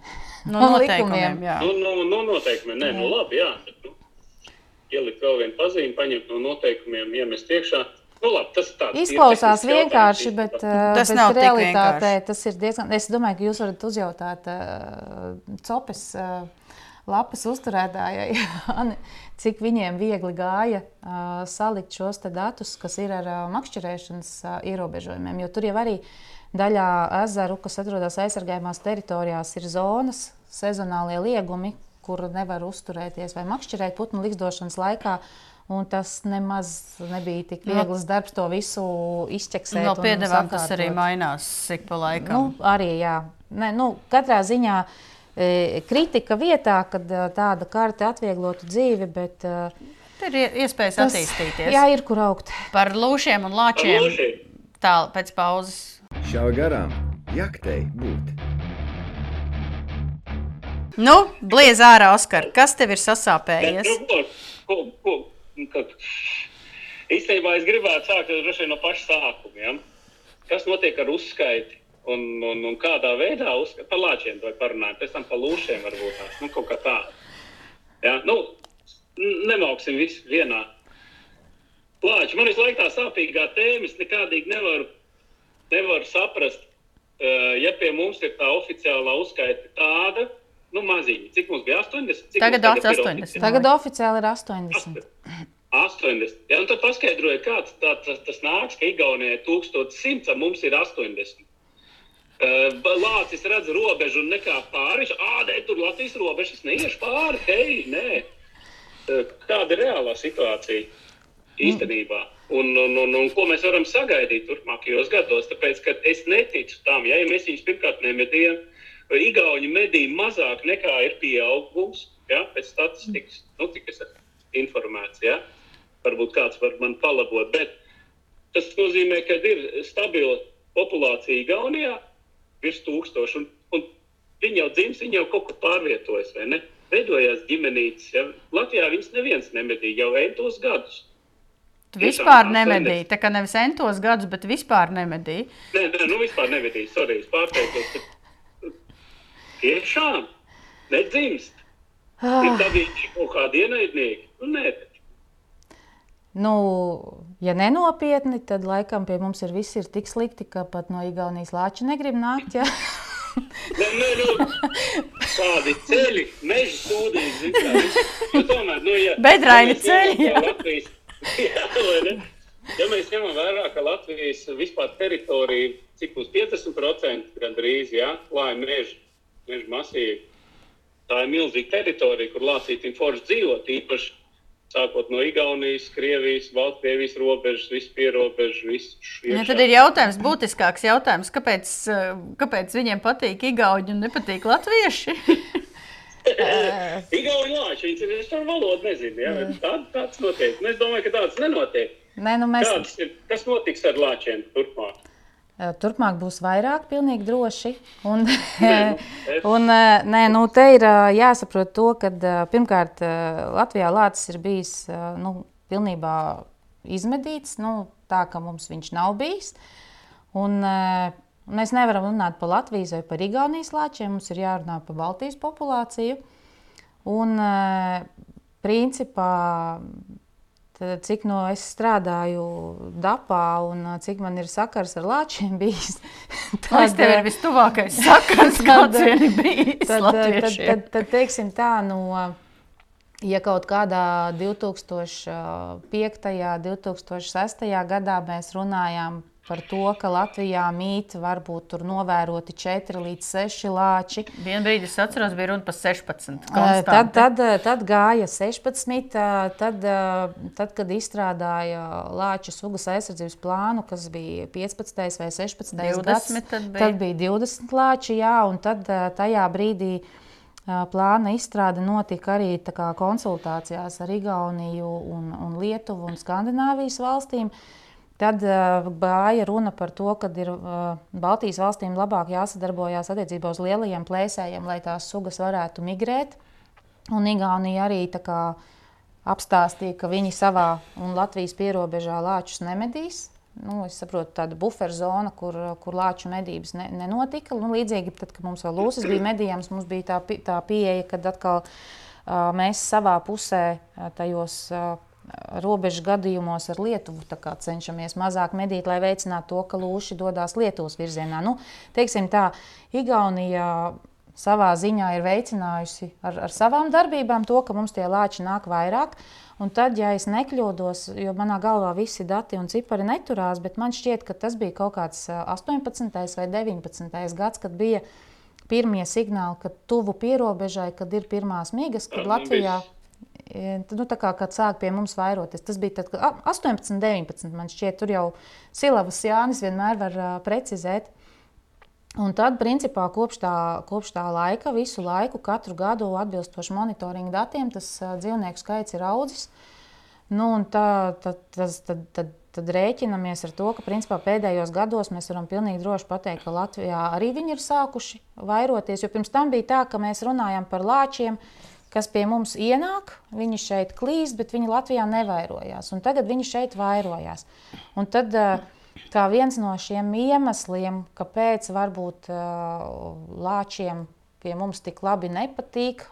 no no noteikumiem. likumiem. Jā. Nu, nu, nu, noteikumi. Nē, nu, labi, jā. Nu, ielikt vēl vienu pazīmi, paņemt no noteikumiem, iemest iekšā. Nu, labi, tas Izklausās vienkārši, bet, īstenībā. uh, Tas bet nav realitātē vienkārši. tas ir diezgan. Es domāju, ka jūs varat uzjautāt uh, copes. Uh, Lapas uzturētājai, Ani, cik viņiem viegli gāja uh, salikt šos datus, kas ir ar uh, makšķerēšanas uh, ierobežojumiem. Jo tur jau arī daļā ezeru, kas atrodas aizsargājumās teritorijās, ir zonas, sezonālie liegumi, kur nevar uzturēties vai makšķerēt putnu likstošanas laikā. Un tas nemaz nebija tik viegls darbs to visu izķeksēt. No un piedevām tas arī mainās ik pa laikam. Nu, arī, jā. Nē, nu, katrā ziņā e, kritika vietā, kad e, tāda karte atvieglotu dzīvi, bet e, Tur ir iespējas tas, attīstīties. jā, ir kur augt. Par lūšiem un lāčiem lūšiem. tālāk pēc pauzes. Šāva garām, jaktei būt. Nu, bliez ārā, Oskar, kas tev ir sasāpējies? nu, ko, ko, ko, nu, īstenībā es gribētu sākt no paša sākuma. Ja? Kas notiek ar uzskaiti? Un, un, un kādā veidā uzskata par lāčiem vai parunājot, pēc tam par lūšiem varbūt tās, nu, kaut kā tā. Ja? Nu, nemauksim visu vienā. Lāči, man visu laiku tā sāpīgā tēma, es nekādīgi nevaru, nevaru saprast, eh, ja pie mums ir tā oficiālā uzskaita tāda, nu, maziņa. Cik mums bija 80? Cik Tagad mums ir 80. oficiāli? Tagad oficiāli ir 80. 80. Ja, un tad paskaidroja, kāds tā, tas, tas nāks, ka Igaunijai ir 1100, a mums ir 80. Uh, Lācis redz robežu un nekā pāri. Ah, nē, tur Latvijas robežas neiešu pāri. Hei, nē. Uh, Kāda ir reālā situācija īstenībā? Un, un, un, un ko mēs varam sagaidīt turpmākajos gados? Tāpēc, ka es neticu tam, ja, ja mēs viņus pirmkārt nemedījām, Igauni medīja mazāk nekā ir pieaugums, ja, pēc statistikas, nu, cik es esmu informēts. Ja? Varbūt kāds var man palabot, bet tas nozīmē, ka ir stabila populācija Igaunijā, virs tūkstoša, un, un viņi jau dzims, viņi jau kaut kur pārvietojas, vai ne? Veidojās ģimenītes. Ja? Latvijā viņas neviens nemedīja jau entos gadus. Tu vispār nemedīji. Tā kā nevis entos gadus, bet vispār nemedīji. Nē, nē, nu vispār nevedīs. Sorry, es pārteicos. bet Tiešām nedzimst. Ah. Ir tādi kaut kādi ienaidnieki. Nu, nē. Nu, ja nenopietni, tad laikam pie mums ir viss ir tik slikti, ka pat no Igaunijas lāča negrib nākt. Ja? Nē, nē, nu, kādi ceļi, meža sūdīgi. kā. Nu, tomēr, nu, ja, Bedraini ja ceļi, jā. Latvijas, jā? Ja mēs ņemam vērā, ka Latvijas vispār teritorija, cik mums 50% gandrīz, jā, klāja meža, meža masīvi, tā ir milzīga teritorija, kur lācītiem forši dzīvot, īpaši sākot no Igaunijas, Krievijas, Baltkrievijas robežas, visu pierobežu, visu Ja, tad ir jautājums, būtiskāks jautājums, kāpēc, eh, kāpēc viņiem patīk igauņi un nepatīk latvieši? Igauni lāči, viņas ir, par valodu nezinu, bet tā, tāds notiek. Un es domāju, ka tāds nenotiek. Nē, nu mēs, Kāds ir, kas notiks ar lāčiem turpmāk? Eh, Turpmāk būs vairāk, pilnīgi droši. Un, es- un, eh, nē, nu, te ir eh, jāsaprot to, ka pirmkārt eh, Latvijā lācis ir bijis eh, nu, pilnībā izmedīts, nu, tā ka mums viņš nav bijis. Un, eh, mēs nevaram runāt par Latvijas vai par Igaunijas lāčiem, mums ir jārunā par Baltijas populāciju. Un, eh, principā, Tad, cik no es strādāju Dapā un cik man ir sakars ar lāčiem bijis, Tas tev ir vistuvākais sakars, kāds ir bijis tad, tad, tad, tad, tad teiksim tā, no Ja kaut kādā 2005. un 2006. gadā mēs runājām par to, ka Latvijā mīt varbūt tur novēroti 4 līdz 6 lāči. Vienu brīdi es atceros, bija runa par 16. Konstanti. Tad, tad, tad gāja 16. Tad, tad, kad izstrādāja Lāča sugas aizsardzības plānu, kas bija 15. vai 16. 20, gads, tad bija. tad bija 20 lāči, jā, un tad tajā brīdī plāna izstrāde notika arī konsultācijās ar Igauniju, un, un Lietuvu un Skandināvijas valstīm. Tad uh, gāja runa par to, ka ir uh, Baltijas valstīm labāk jāsadarbojas attiecībā uz lielajiem plēsējiem, lai tās sugas varētu migrēt. Un Igaunija arī kā, apstāstīja, ka viņi savā un Latvijas pierobežā lāčus nemedīs. Nu, es saprotu, tāda buferzona, kur, kur lāču medības ne, nenotika. Nu, līdzīgi, tad, kad mums vēl lūsas bija medījams, mums bija tā, tā pieeja, kad atkal uh, mēs savā pusē tajos uh, robežu gadījumos ar Lietuvu cenšamies mazāk medīt, lai veicinātu to, ka lūši dodas Lietuvas virzienā. Nu, teiksim tā, Igaunija savā ziņā ir veicinājusi ar, ar savām darbībām to, ka mums tie lāči nāk vairāk. Un tad, ja es nekļūdos, jo manā galvā visi dati un cipari neturās, bet man šķiet, ka tas bija kaut kāds 18. vai 19. gads, kad bija pirmie signāli, ka tuvu pierobežai, kad ir pirmās migas, kad Latvijā nu, kā, kad sāk pie mums vairoties. Tas bija tad, 18, 19. Man šķiet, tur jau Silavas Jānis vienmēr var uh, precizēt. Un tad, principā, kopš tā, kopš tā laika, visu laiku, katru gadu atbilstoši monitoringa datiem, tas uh, dzīvnieku skaits ir audzis. Nu, tā, tad, tas, tad, tad, tad rēķinamies ar to, ka principā, pēdējos gados mēs varam pilnīgi droši pateikt, ka Latvijā arī viņi ir sākuši vairoties. Jo pirms tam bija tā, ka mēs runājam par lāčiem, uh, kas pie mums ienāk, viņi šeit klīst, bet viņi Latvijā nevairojās. Un tagad viņi šeit vairojās. Un tad, kā viens no šiem iemesliem, kāpēc varbūt lāčiem pie mums tik labi nepatīk,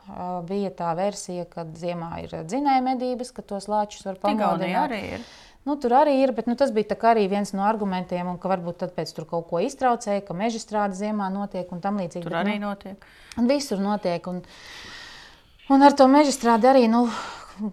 bija tā versija, ka ziemā ir dzinēja medības, ka tos lāčus var pamodināt. Nu, tur arī ir, bet nu, tas bija arī viens no argumentiem, un ka varbūt tad pēc tam kaut ko iztraucēja, ka meža strāde ziemā notiek un tam līdzīgi. Tur bet, arī nu, notiek. Un visur notiek. Un, uh, Un ar to meža strādi arī nu,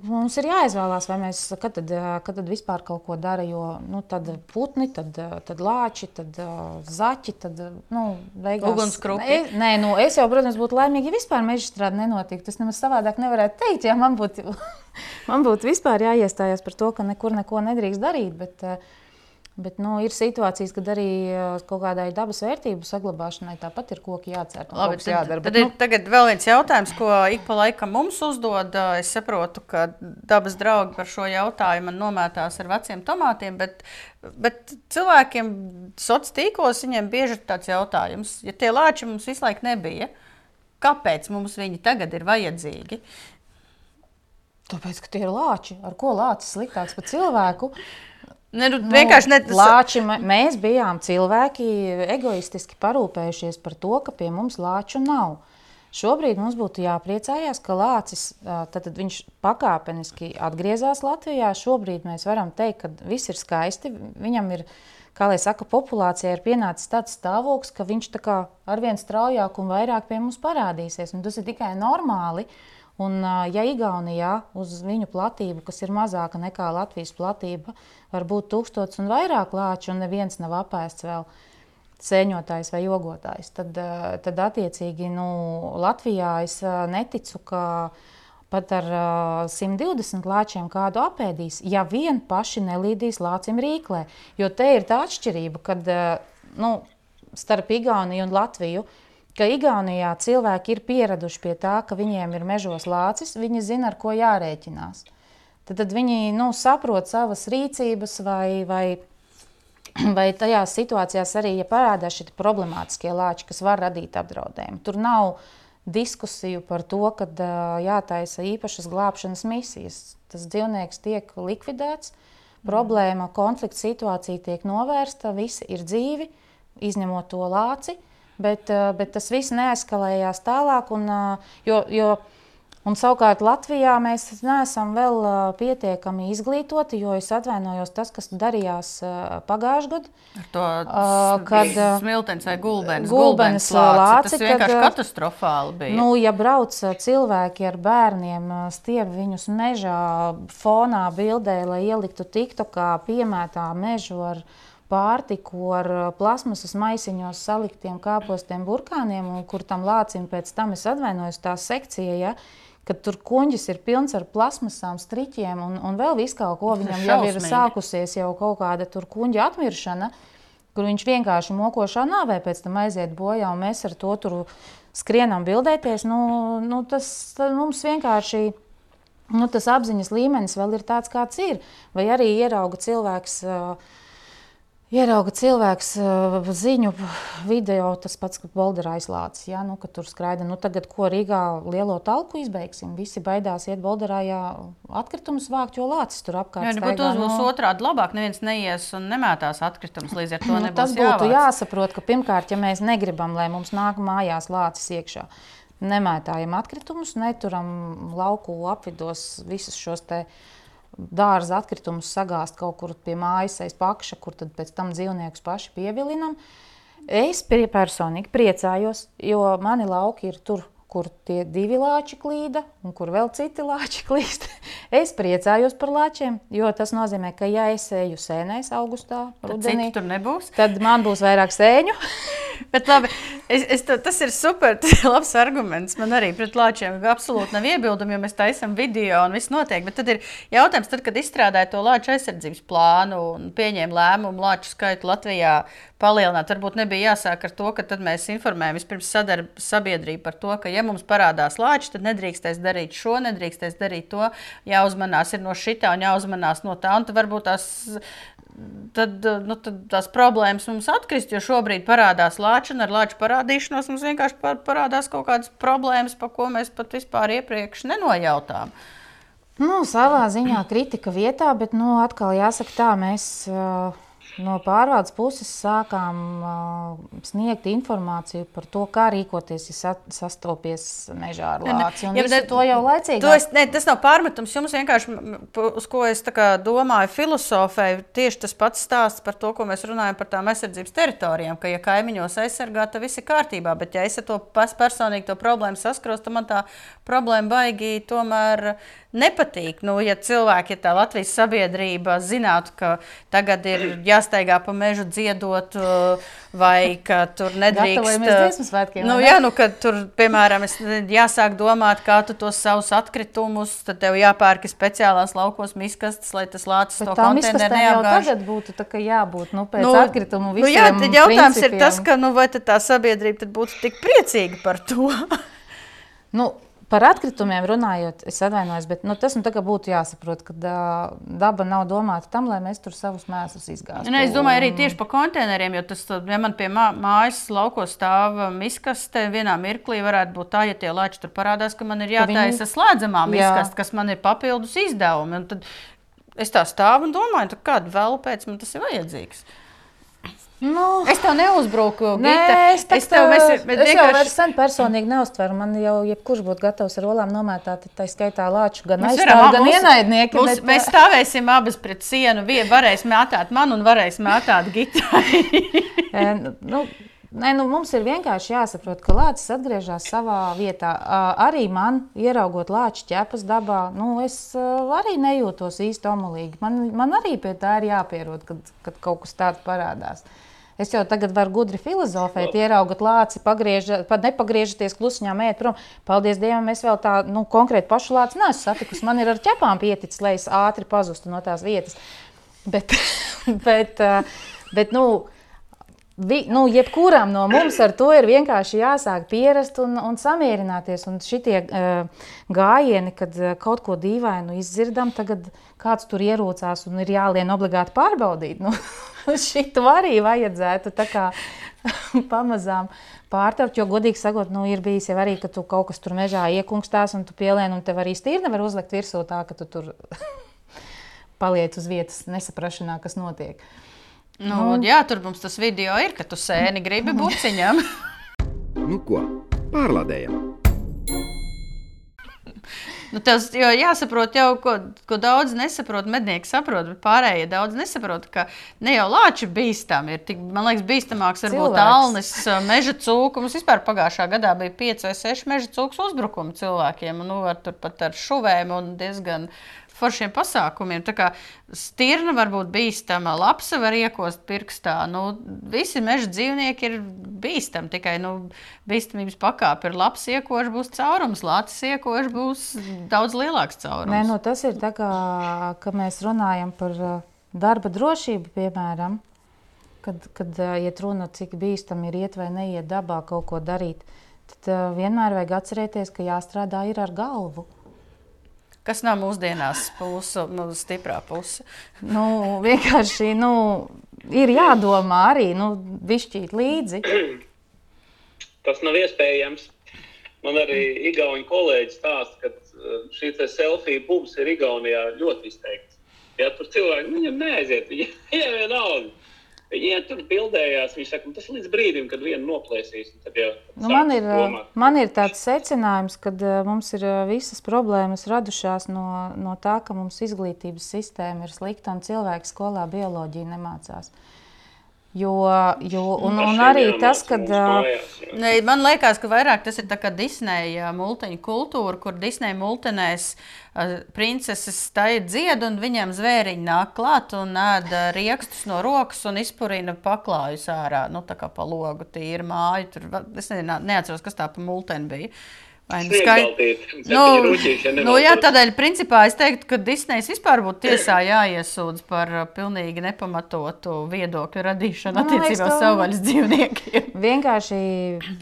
mums ir jāizvēlās, vai mēs kad tad, kad tad vispār kaut ko darām. Jo nu, tad putni, tad, tad lāči, tad zaķi, tad nu, beigās ugunskrupi. E, nē, nu, es jau, protams, būtu laimīga, ja vispār meža strāde nenotiktu. Tas nemaz savādāk nevarētu teikt, ja man būtu, man būtu vispār jāiestājas par to, ka nekur neko nedrīkst darīt. Bet, uh, Bet nu, ir situācijas, kad arī kaut kādai dabas vērtību saglabāšanai tāpat ir koki jācer. Labi, tad, jādara, tad bet, ir nu... tagad vēl viens jautājums, ko ik pa laikam mums uzdod. Es saprotu, ka dabas draugi par šo jautājumu nomētās ar veciem tomātiem, bet, bet cilvēkiem sociālos tīklos viņiem bieži ir tāds jautājums, ja tie lāči mums visu laiku nebija, kāpēc mums viņi tagad ir vajadzīgi? Tāpēc, ka tie ir lāči. Ar ko lācis sliktāks par cilvēku? Ne, nu, vienkārši ne, tas... lāči, mēs bijām cilvēki egoistiski parūpējušies par to, ka pie mums lāču nav. Šobrīd mums būtu jāpriecājās, ka lācis tad viņš pakāpeniski atgriezās Latvijā. Šobrīd mēs varam teikt, ka viss ir skaisti. Viņam ir, kā lai saka, populācijai ir pienācis tāds stāvoklis, ka viņš arvien straujāk un vairāk pie mums parādīsies. Un tas ir tikai normāli. Un, ja Igaunijā uz viņu platību, kas ir mazāka nekā Latvijas platība, var būt tūkstots un vairāk lāču, un neviens nav apēsts vēl sēņotājs vai ogotājs, tad, tad attiecīgi nu, Latvijā es neticu, ka pat ar 120 lāčiem kādu apēdīs, ja vien paši nelīdīs lācim rīklē. Jo te ir tā atšķirība, kad nu, starp Igauniju un Latviju ka Igaunijā cilvēki ir pieraduši pie tā, ka viņiem ir mežos lācis, viņi zina, ar ko jārēķinās. Tad, tad viņi nu, saprot savas rīcības, vai, vai, vai tajās situācijās arī, ja parādās šie problemātiskie lāči, kas var radīt apdraudējumu. Tur nav diskusiju par to, ka jātaisa īpašas glābšanas misijas. Tas dzīvnieks tiek likvidēts, problēma, konflikta situācija tiek novērsta, visi ir dzīvi, izņemot to lāci. Bet, eh, bet tas viss neeskalējās tālāk. Un, eh, jo, jo Un savukārt Latvijā mēs neesam vēl uh, pietiekami izglītoti, jo es atvainojos tas, kas darījās pagājušajā gadā. Ar to kad, smiltens vai gulbenes, gulbenes lāci, tas kad, vienkārši uh, katastrofāli bija. Nu, ja brauc cilvēki ar bērniem, stiep viņus mežā, fonā bildē, lai ieliktu tiktokā, piemētā mežu ar pārtiku, ar uh, plasmasas maisiņos saliktiem kāpostiem burkāniem, un kur tam lācim pēc tam es atvainojos tā sekcija, ja, kad tur kuņģis ir pilns ar plasmasām, striķiem un, un vēl visu kaut ko. Viņam jau ir sākusies jau kaut kāda tur kuņģa atmiršana kur viņš vienkārši mokošā nāvē pēc tam aiziet bojā, un mēs ar to tur skrienam bildēties. Nu, nu, tas mums vienkārši. Nu, tas apziņas līmenis vēl ir tāds, kāds ir. Vai arī ierauga cilvēks, uh, ierauga cilvēks uh, ziņu video, tas pats, ka Bolderā aizlācis. Ja? Nu, ka tur skraida. Nu, tagad, ko Rīgā lielo talku izbeigsim, visi baidās iet Bolderā atkritumus vākt, jo lācis tur apkārt. Jā, nebūtu uzbūs Nu, otrādi labāk. Neviens neies un nemētās atkritumus līdz ar to. Nu, tas būtu jāvāc. jāsaprot, ka pirmkārt, ja mēs negribam, lai mums nāk mājās lācis iekšā, nemētājam atkritumus, neturam lauku apvidos visus šos te dārza atkritumus sagāzt kaut kur pie mājas aiz pakša, kur tad pēc tam dzīvniekus paši pievilinam. Es personīgi priecājos, jo mani lauki ir tur, kur tie divi lāči klīda un kur vēl citi lāči klīst. Es priecājos par lāčiem, jo tas nozīmē, ka ja es eju sēnēs augustā, Tad rudenī, nebūs. tad man būs vairāk sēņu. Bet labi, es, es, to- tas ir super. Labs arguments. Man arī pret lāčiem absolūti nav iebildumi, jo mēs taisām video un viss notiek. Bet tad ir jautājums, tad, kad izstrādāja to lāču aizsardzības plānu un pieņēma lēmumu lāču skaitu Latvijā palielināt. Varbūt nebija jāsāk ar to, ka tad mēs informējam vispirms sabiedrību par to, ka, ja mums parādās lāči, tad nedrīkstēs darīt šo, nedrīkstēs darīt to. Jāuzmanās no šitā un jāuzmanās no tā. Un tad varbūt tās tad, nu, tad tās problēmas mums atkrist, jo šobrīd parādās lāči, un ar lāču parādīšanos mums vienkārši par, parādās kaut kādas problēmas, par ko mēs pat vispār iepriekš nenojautām. Nu, savā ziņā kritika vietā, bet nu, atkal jāsaka tā, mēs uh, no pārvaldes puses sākām uh, sniegt informāciju par to, kā rīkoties, ja sa- sastopies mežā ar lāci. Ja, bet to jau laicīgi. To es, ne, tas nav pārmetums. Jums vienkārši, uz ko es domāju, filozofēju, tieši tas pats stāsts par to, ko mēs runājam par tām aizsardzības teritorijām. Ka, ja kaimiņos aizsargā, tad viss ir kārtībā. Bet, ja es ar to personīgi to problēmu saskaros, tad man tā problēma baigi tomēr nepatīk. Nu, ja cilvēki, ja tā Latvijas sabiedrība zinātu, ka tagad ir jāsteigā pa mežu dziedot, uh, vai ka tur nedrīkst. Svētkiem, Nu, jā, nu, kad tur, piemēram, jāsāk domāt, kā tu tos savus atkritumus, tad tev jāpērk speciālās laukos miskastes, lai tas lācis to Bet tām konteineru neapgāž. tagad būtu tā, ka jābūt nu, pēc nu, atkritumu nu, jā, visiem tad jautājums ir principiem. tas, ka, nu, vai tā sabiedrība būtu tik priecīga par to? Nu, par atkritumiem runājot, es atvainojos, bet nu, tas nu, būtu jāsaprot, ka daba nav domāta tam, lai mēs tur savus mēslus izgāztu. Ne, es domāju arī tieši par konteineriem, jo tas, ja man pie mā, mājas laukos stāv miskaste, vienā mirklī varētu būt tā, ja tie lāči tur parādās, ka man ir Ka viņi- jātaisa slēdzamā Jā. miskaste, kas man ir papildus izdevumi. Es tā stāvu un domāju, kādu vēl pēc man tas ir vajadzīgs. Nu, Es tev neuzbruku. Nē, Gita. es, tā, es tev es, es, jau vienkārši- vairs sen personīgi neuztveru. Man jau jebkurš būtu gatavs ar olām nomētāt, tā skaitā lāču, gan varam, gan mūs- ienaidnieki. mūs- bet, Mēs stāvēsim abas pret sienu. Vie varēs mētāt man un varēs mētāt gitāri. E, nu, Nē, nu, mums ir vienkārši jāsaprot, ka lācis atgriežas savā vietā. Arī man, ieraugot lāču ķepas dabā, nu, es arī nejūtos īsti omulīgi. Man, man arī pie tā ir jāpierod, kad, kad kaut kas tāds parādās. Es jau tagad varu gudri filozofēt, ieraugot lāci, pagrieža, pat nepagriežoties klusiņā, mēt prom. Paldies Dievam, es vēl tā nu, konkrēti pašu lāci neesmu satikusi. Man ir ar ķepām pieticis, lai es ātri pazustu no tās vietas. Bet, bet, ā, bet nu, Vi, nu, jebkuram no mums ar to ir vienkārši jāsāk pierast un, un samierināties. Un šitie uh, gājieni, kad uh, kaut ko dīvainu izdzirdam, tagad kāds tur ierūcās un ir jālien obligāti pārbaudīt. Nu, Šito arī vajadzētu kā pamazām pārtraukt. Jo, godīgi sakot, nu, ir bijis jau arī, ka tu kaut kas tur mežā iekungstās un tu pielien, un tev arī stīri nevar uzlikt virsū tā, ka tu tur paliec uz vietas nesaprašanā, kas notiek. Nu, jā, tur mums tas video ir, ka tu sēni gribi buciņam. Nu ko, pārlādējam! Nu, tas jau jāsaprot, jau, ko, ko daudz nesaprot. Mednieki saprot, bet pārējie daudz nesaprot, ka ne jau lāči bīstami ir. Tik, man liekas, bīstamāks varbūt alnis, meža cūku. Mums vispār pagājušā gadā bija 5 vai 6 meža cūku uzbrukumi cilvēkiem. Nu, ar, pat ar šuvēm un diezgan foršiem pasākumiem. Tā kā stirna var būt bīstama, lapsa var iekost pirkstā. Nu, visi meža dzīvnieki ir bīstami. Tikai nu, bīstamības pakāpe ir labs iekošs, būs caurums, lācis iekošs būs daudz lielāks caurums. Nē, nu, tas ir tā kā mēs runājam par uh, darba drošību, piemēram. Kad, kad uh, iet runa, cik bīstami ir iet vai neiet dabā kaut ko darīt, tad uh, vienmēr vajag atcerēties, ka jāstrādā ir ar galvu kas nav mūsdienās mūsu nu, stiprā puse. Nu, vienkārši nu, ir jādomā arī nu, višķīt līdzi. Tas nav iespējams. Man arī Igaunijas kolēģis stāsta, ka uh, šī selfija bumba ir Igaunijā ļoti izteikta. Ja tur cilvēki viņam neaiziet, viņiem vienalga. Ja tur bildējās, viņi saka, tas līdz brīdim, kad viena noplēsīs. Tad jau, nu, man, ir, domāt. man ir tāds secinājums, ka mums ir visas problēmas radušās no, no tā, ka mums izglītības sistēma ir slikta un cilvēki skolā bioloģiju nemācās. Uh, Jo, jo, un, un arī tas, ka. Man liekas, ka vairāk tas ir Disneja multiņu kultūra, kur Disneja multinēs princeses stāja dzied, un viņiem zvēriņi nāk klāt un ēda riekstus no rokas un izpurina paklājus ārā. Nu, tā kā pa logu tīra māju. Tur, es nezinu, neatceros, kas tā pa multeni bija. Skaidrs. Nu, nu, jā, tādēļ, principā, es teiktu, ka Disnejas vispār būtu tiesā jāiesūdz par uh, pilnīgi nepamatotu viedokļu radīšanu nu, attiecībā uz savvaļas dzīvniekiem. Vienkārši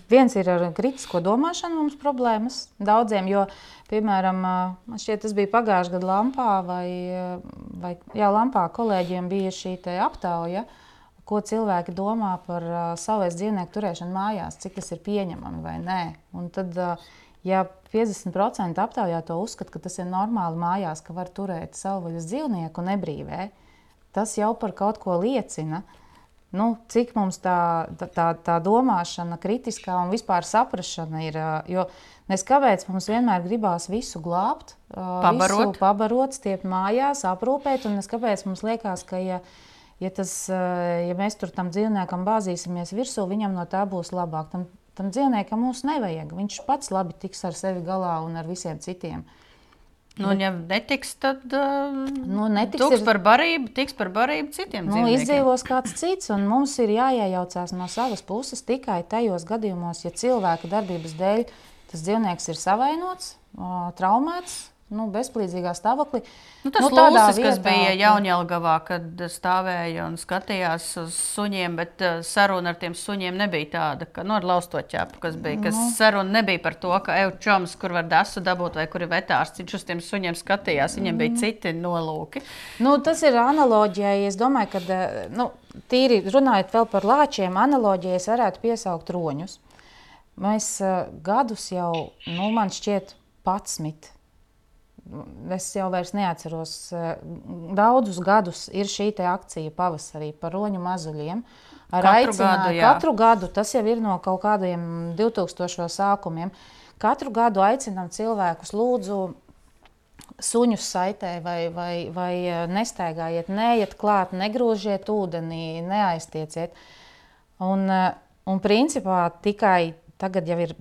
viens ir ar kritisko domāšanu mums problēmas daudziem, jo, piemēram, uh, man šķiet, tas bija pagājušajā gadā Lampā vai, uh, vai jā, Lampā kolēģiem bija šī aptauja. Ko cilvēki domā par uh, savas dzīvnieku turēšanu mājās, cik tas ir pieņemami vai nē. Un tad, uh, Ja 50% aptaujāto uzskata, ka tas ir normāli mājās, ka var turēt savvaļas dzīvnieku nebrīvē, tas jau par kaut ko liecina. Nu, cik mums tā, tā, tā domāšana, kritiskā un vispār saprāšana ir. Jo nes kāpēc mums vienmēr gribās visu glābt, pabarot, visu pabarot stiept mājās, aprūpēt. Un kāpēc mums liekas, ka ja, ja, tas, ja mēs tur tam dzīvniekam bāzīsimies virsū, viņam no tā būs labāk. Tam Tam dzīvniekam mums nevajag. Viņš pats labi tiks ar sevi galā un ar visiem citiem. Nu, ja netiks, tad uh, nu, netiks ir, par barību, tiks par barību citiem. Nu, izdzīvos kāds cits, un mums ir jāiejaucās no savas puses tikai tajos gadījumos, ja cilvēka darbības dēļ tas dzīvnieks ir savainots, traumēts, nu, bezpalīdzīgā stāvoklī. Nu, tas nu, lūsis, vietā, kas bija Jaunjēlgavā, kad stāvēja un skatījās uz suņiem, bet uh, saruna ar tiem suņiem nebija tāda, ka, nu, ar lausto ķēpu, kas bija, kas nu. saruna nebija par to, ka eju čoms, kur var dasu dabūt vai kur ir vetārs, viņš uz tiem suņiem skatījās, viņiem bija mm. citi nolūki. Nu, tas ir analoģija, es domāju, ka, uh, nu, tīri runājot vēl par lāčiem, analoģija es varētu piesaukt roņus. Mēs uh, gadus jau, nu, man šķiet, 11 es jau neatceros, eh, daudzus gadus ir šī akcija pavasarī par roņu mazuļiem. Ar katru gadu, jā. katru gadu, tas jau ir no kaut kādiem 2000 sākumiem. Katru gadu aicinām cilvēkus, lūdzu, suņus saitē vai, vai, vai eh, nestaigājiet, neiet klāt, negrūžiet ūdenī, neaiztieciet. Un, eh, un principā tikai tagad jau ir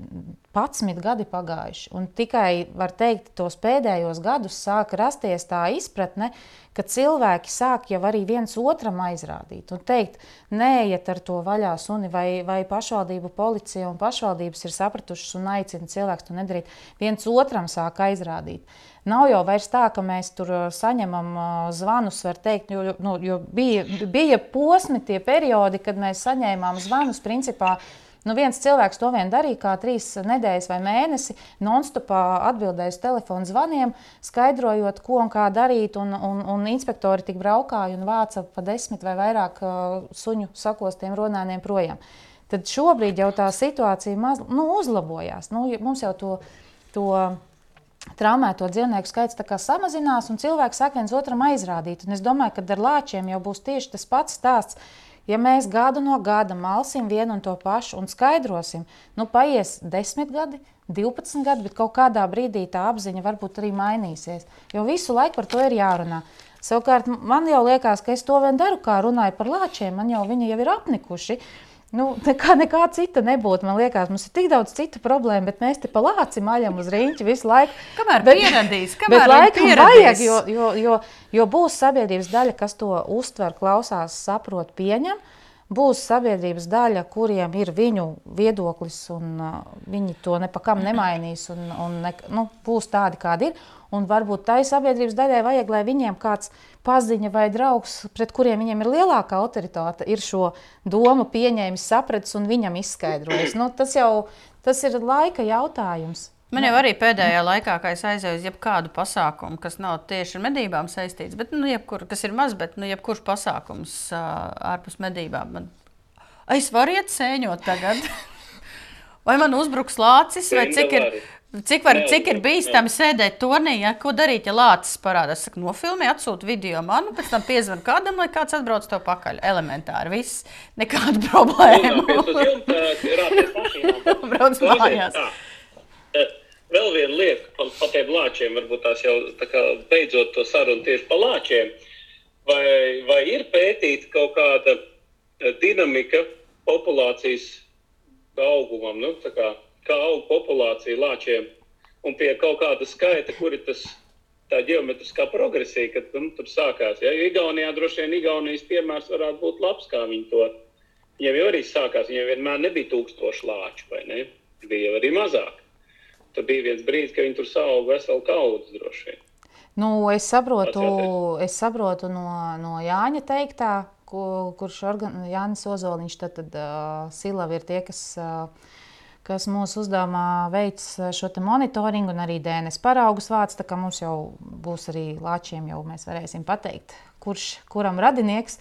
11 gadi pagājuši. Un tikai teikt, tos pēdējos gadus sāk rasties tā izpratne, ka cilvēki sāk jau arī viens otram aizrādīt un teikt, neiet ar to vaļā suni, vai, vai pašvaldību policija un pašvaldības ir sapratušas un aicina cilvēkus to nedarīt. Viens otram sāk aizrādīt. Nav jau vairs tā, ka mēs tur uh, saņemam uh, zvanus, var teikt, jo, nu, jo bija, bija posmi, tie periodi, kad mēs saņēmām zvanus principā Nu, viens cilvēks to vien darīja, kā trīs nedēļas vai mēnesi, non-stopā atbildēja uz telefonu zvaniem, skaidrojot, ko un kā darīt. Un, un, un inspektori tik braukāja un vāca pa desmit vai vairāk uh, suņu sakostiem runājumiem projām. Tad šobrīd jau tā situācija maz, nu, uzlabojās. Nu, mums jau to, to traumēto dzīvnieku skaits samazinās, un cilvēki sāk viens otram aizrādīt. Un es domāju, ka ar lāčiem jau būs tieši tas pats stāsts. Ja mēs gadu no gada malsim vienu un to pašu un skaidrosim, nu paies desmit gadi, 12 gadi, bet kaut kādā brīdī tā apziņa varbūt arī mainīsies. Jo visu laiku par to ir jārunā. Savukārt man jau liekas, ka es to vien daru, kā runāju par lāčiem. Man jau viņi jau ir apnikuši. Nu, nekā, nekā cita nebūtu. Man liekas, mums ir tik daudz citu problēmu, bet mēs te pa lāci maļam uz rīņķi visu laiku. Kamēr bet, pieradīs, bet kamēr laikam pieradīs. vajag, jo, jo, jo, jo būs sabiedrības daļa, kas to uztver, klausās, saprot, pieņem. Būs sabiedrības daļa, kuriem ir viņu viedoklis, un uh, viņi to nepakam nemainīs. Un, un ne, nu, būs tādi, kādi ir. Un varbūt tai sabiedrības daļai vajag, lai viņiem kāds paziņa vai draugs, pret kuriem viņiem ir lielāka autoritāte, ir šo domu pieņēmis, sapratis un viņam izskaidrojis. Nu, tas jau tas ir laika jautājums. Man jau arī pēdējā laikā, kad es aizēju uz jebkādu pasākumu, kas nav tieši ar medībām saistīts, bet, nu, jebkur, kas ir maz, bet, nu, jebkurš pasākums uh, ārpus medībām. Man... Es varu iet sēņot tagad. Vai man uzbruks lācis, vai cik ir, cik, var, cik ir bīstami sēdēt turnī, ja? ko darīt, ja lācis parādās. Saku, nofilmē, atsūta video man, un pēc tam piezvan kādam, lai kāds atbrauc to pakaļ. Elementāri, viss, nekāda problēma. Brauc mājās. Vēl viena lieta par pa tiem lāčiem, varbūt tās jau tā kā beidzot to sarunu tieši par lāčiem. Vai, vai ir pētīta kaut kāda eh, dinamika populācijas augumam, nu, kā, kā aug populācija lāčiem, un pie kaut kāda skaita, kur ir tas tā geometriskā progresija, kad nu, tur sākās. Ja? Igaunijā droši vien Igaunijas piemērs varētu būt labs, kā viņi to. Viņiem jau arī sākās, viņiem vienmēr nebija tūkstoši lāču, vai ne? Bija arī mazāk. Tur bija viens brīdis, kad viņi tur sauga veselu kaudzi droši vien. Nu, es saprotu, es saprotu no, no Jāņa teiktā, ko, kurš organ, Jānis Ozoliņš, tad, tad uh, Silava ir tie, kas, uh, kas mūsu uzdevumā veic šo monitoringu un arī DNS paraugus vāc, tā kā mums jau būs arī lāčiem, jau mēs varēsim pateikt, kurš, kuram radinieks.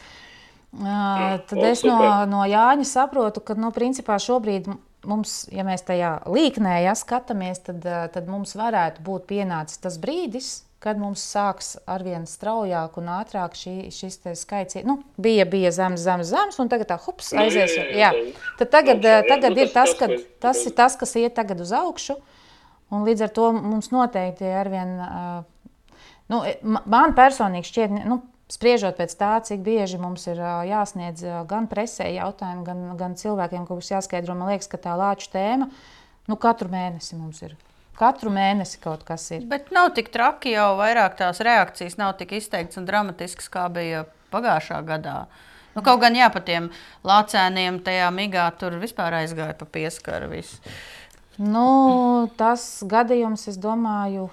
Uh, tad o, es no, no Jāņa saprotu, ka, nu, principā šobrīd mums, ja mēs tajā līknē ja, skatāmies, tad, tad mums varētu būt pienācis tas brīdis, kad mums sāks arvien straujāk un ātrāk šī, šis skaits. Nu, bija, bija zems, zems, zems, un tagad tā hups nu, aizies. Jā, tad tagad, tagad ir tas, kad, tas ir tas, kas iet tagad uz augšu, un līdz ar to mums noteikti arvien, nu, man personīgi šķiet, nu, Spriežot pēc tā, cik bieži mums ir jāsniedz gan presē jautājumi, gan, gan cilvēkiem, kurus jāskaidro, man liekas, ka tā lāču tēma nu, katru mēnesi mums ir. Katru mēnesi kaut kas ir. Bet nav tik traki, jau vairāk tās reakcijas nav tik izteikts un dramatisks, kā bija pagājušā gadā. Nu, kaut gan jā, pa tiem lācēniem tajā migā tur vispār aizgāja pa pieskaru. Visu. Nu, tas gadījums, es domāju,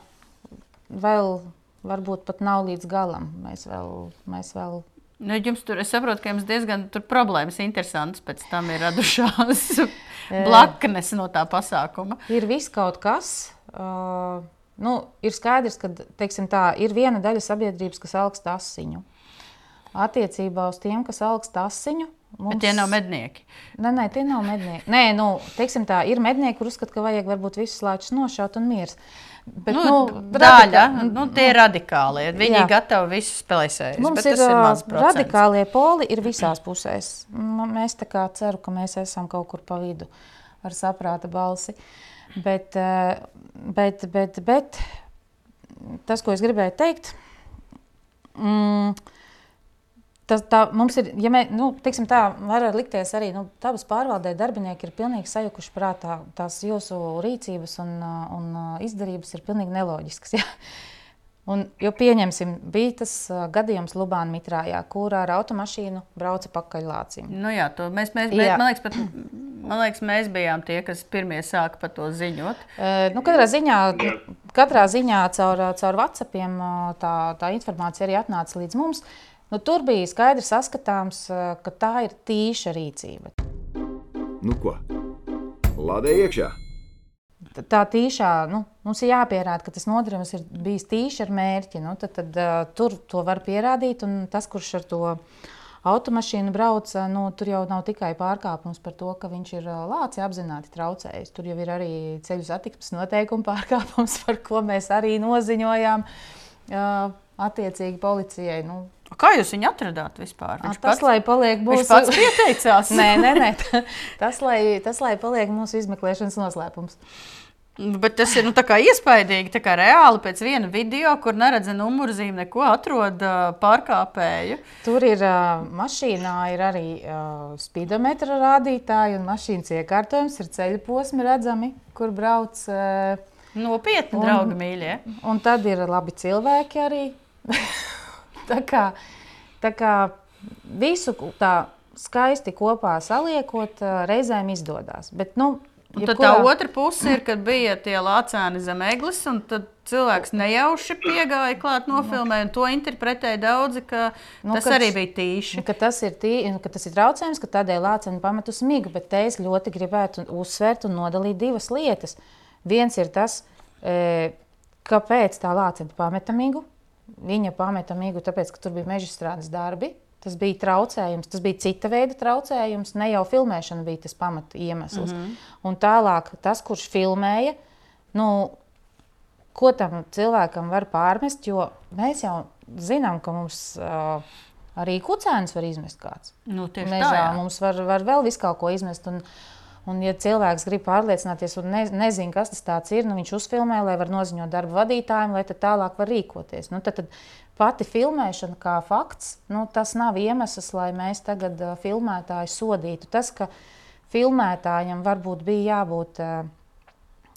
vēl varbūt pat nav līdz galam. Mēs vēl. Mēs vēl Nu, jums tur, es saprotu, ka jums diezgan problēmas interesantas pēc tam ir radušās blaknes no tā pasākuma. Ir viss kaut kas. Uh, nu, ir skaidrs, ka teiksim, tā, ir viena daļa sabiedrības, kas augst asiņu. Attiecībā uz tiem, kas augst asiņu, Mums... Bet tie nav mednieki. Nē, nē, tie nav mednieki. Nē, nu, teiksim tā, ir mednieki, kur uzskata, ka vajag varbūt visus lāčus nošaut un miers. Bet, nu, nu, daļa, nu, tie ir radikāli. Viņi jā. gatavi visu spēlēt. Mums ir, ir radikālie poli ir visās pusēs. Mēs tā kā ceru, ka mēs esam kaut kur pa vidu ar saprāta balsi. Bet, bet, bet, bet tas, ko es gribēju teikt, mm, tas, tā, mums ir, ja mēs, nu, teiksim tā, var likties arī, nu, tavas pārvaldē darbinieki ir pilnīgi sajukuši prātā. Tās jūsu rīcības un, un izdarības ir pilnīgi neloģiskas. Ja? Un, jo pieņemsim, bija tas gadījums Lubāna Mitrājā, kur ar automašīnu brauca pakaļ lācim. Nu jā, to mēs, mēs jā. Man, liekas, pat, man liekas, mēs bijām tie, kas pirmie sāka par to ziņot. Uh, nu, katrā ziņā, katrā ziņā caur, caur WhatsAppiem tā, tā informācija arī atnāca līdz mums. Uh, Nu, tur bija skaidrs saskatāms, ka tā ir tīša rīcība. Nu ko? Lādē iekšā! Tā tīšā, nu, mums ir jāpierāda, ka tas nodarījums ir bijis tīši ar mērķi. Nu, tad, tad, uh, tur to var pierādīt, un tas, kurš ar to automašīnu brauc, nu, tur jau nav tikai pārkāpums par to, ka viņš ir lāci apzināti traucējis. Tur jau ir arī ceļu satiksmes noteikuma pārkāpums, par ko mēs arī noziņojām uh, attiecīgi policijai. Nu, Kā jūs viņu atradāt vispār? Viņš tas, pats, lai paliek mūsu... Viņš pats pieteicās. nē, nē, nē. Tas, lai, tas, lai paliek mūsu izmeklēšanas noslēpums. Bet tas ir nu, iespaidīgi, tā kā reāli pēc viena video, kur neredz numurzīme, neko atrod pārkāpēju. Tur ir mašīnā ir arī speedometra rādītāji, un mašīnas iekārtojums ir ceļu posmi redzami, kur brauc. Nopietni, Un- draugi, mīļie. Un tad ir labi cilvēki arī. tā, kā, tā kā visu tā skaisti kopā saliekot, ā, reizēm izdodas. Bet, nu, Un tad tā otra puse ir, kad bija tie lācēni zem eglis, un tad cilvēks nejauši piegāja klāt, nofilmēja, un to interpretēja daudzi, ka Nu, tas kad- arī bija tīši. Ka tas ir, tī, ka tas ir traucējums, ka tādēļ lāceni pamet uz migu, bet te es ļoti gribētu uzsvērt un nodalīt divas lietas. Viens ir tas, e, kāpēc tā lācena pameta migu. Viņa pameta migu, tāpēc, ka tur bija meža strādes darbi. Tas bija traucējums, tas bija cita veida traucējums. Ne jau filmēšana bija tas pamat iemesls. Mm -hmm. Un tālāk, tas, kurš filmēja, nu, ko tam cilvēkam var pārmest, jo mēs jau zinām, ka mums uh, arī kucēns var izmest kāds. Nu, tieši Mežā tā, jā. mums var, var vēl visu kaut ko izmest. Un, un, ja cilvēks grib pārliecināties un ne, nezina, kas tas ir, nu, viņš uzfilmē, lai var noziņot darba vadītājiem, lai tālāk var rīkoties. Nu, tad, tad pati filmēšana kā fakts, nu, tas nav iemesls, lai mēs tagad filmētāju sodītu. Tas, ka filmētājam varbūt bija jābūt.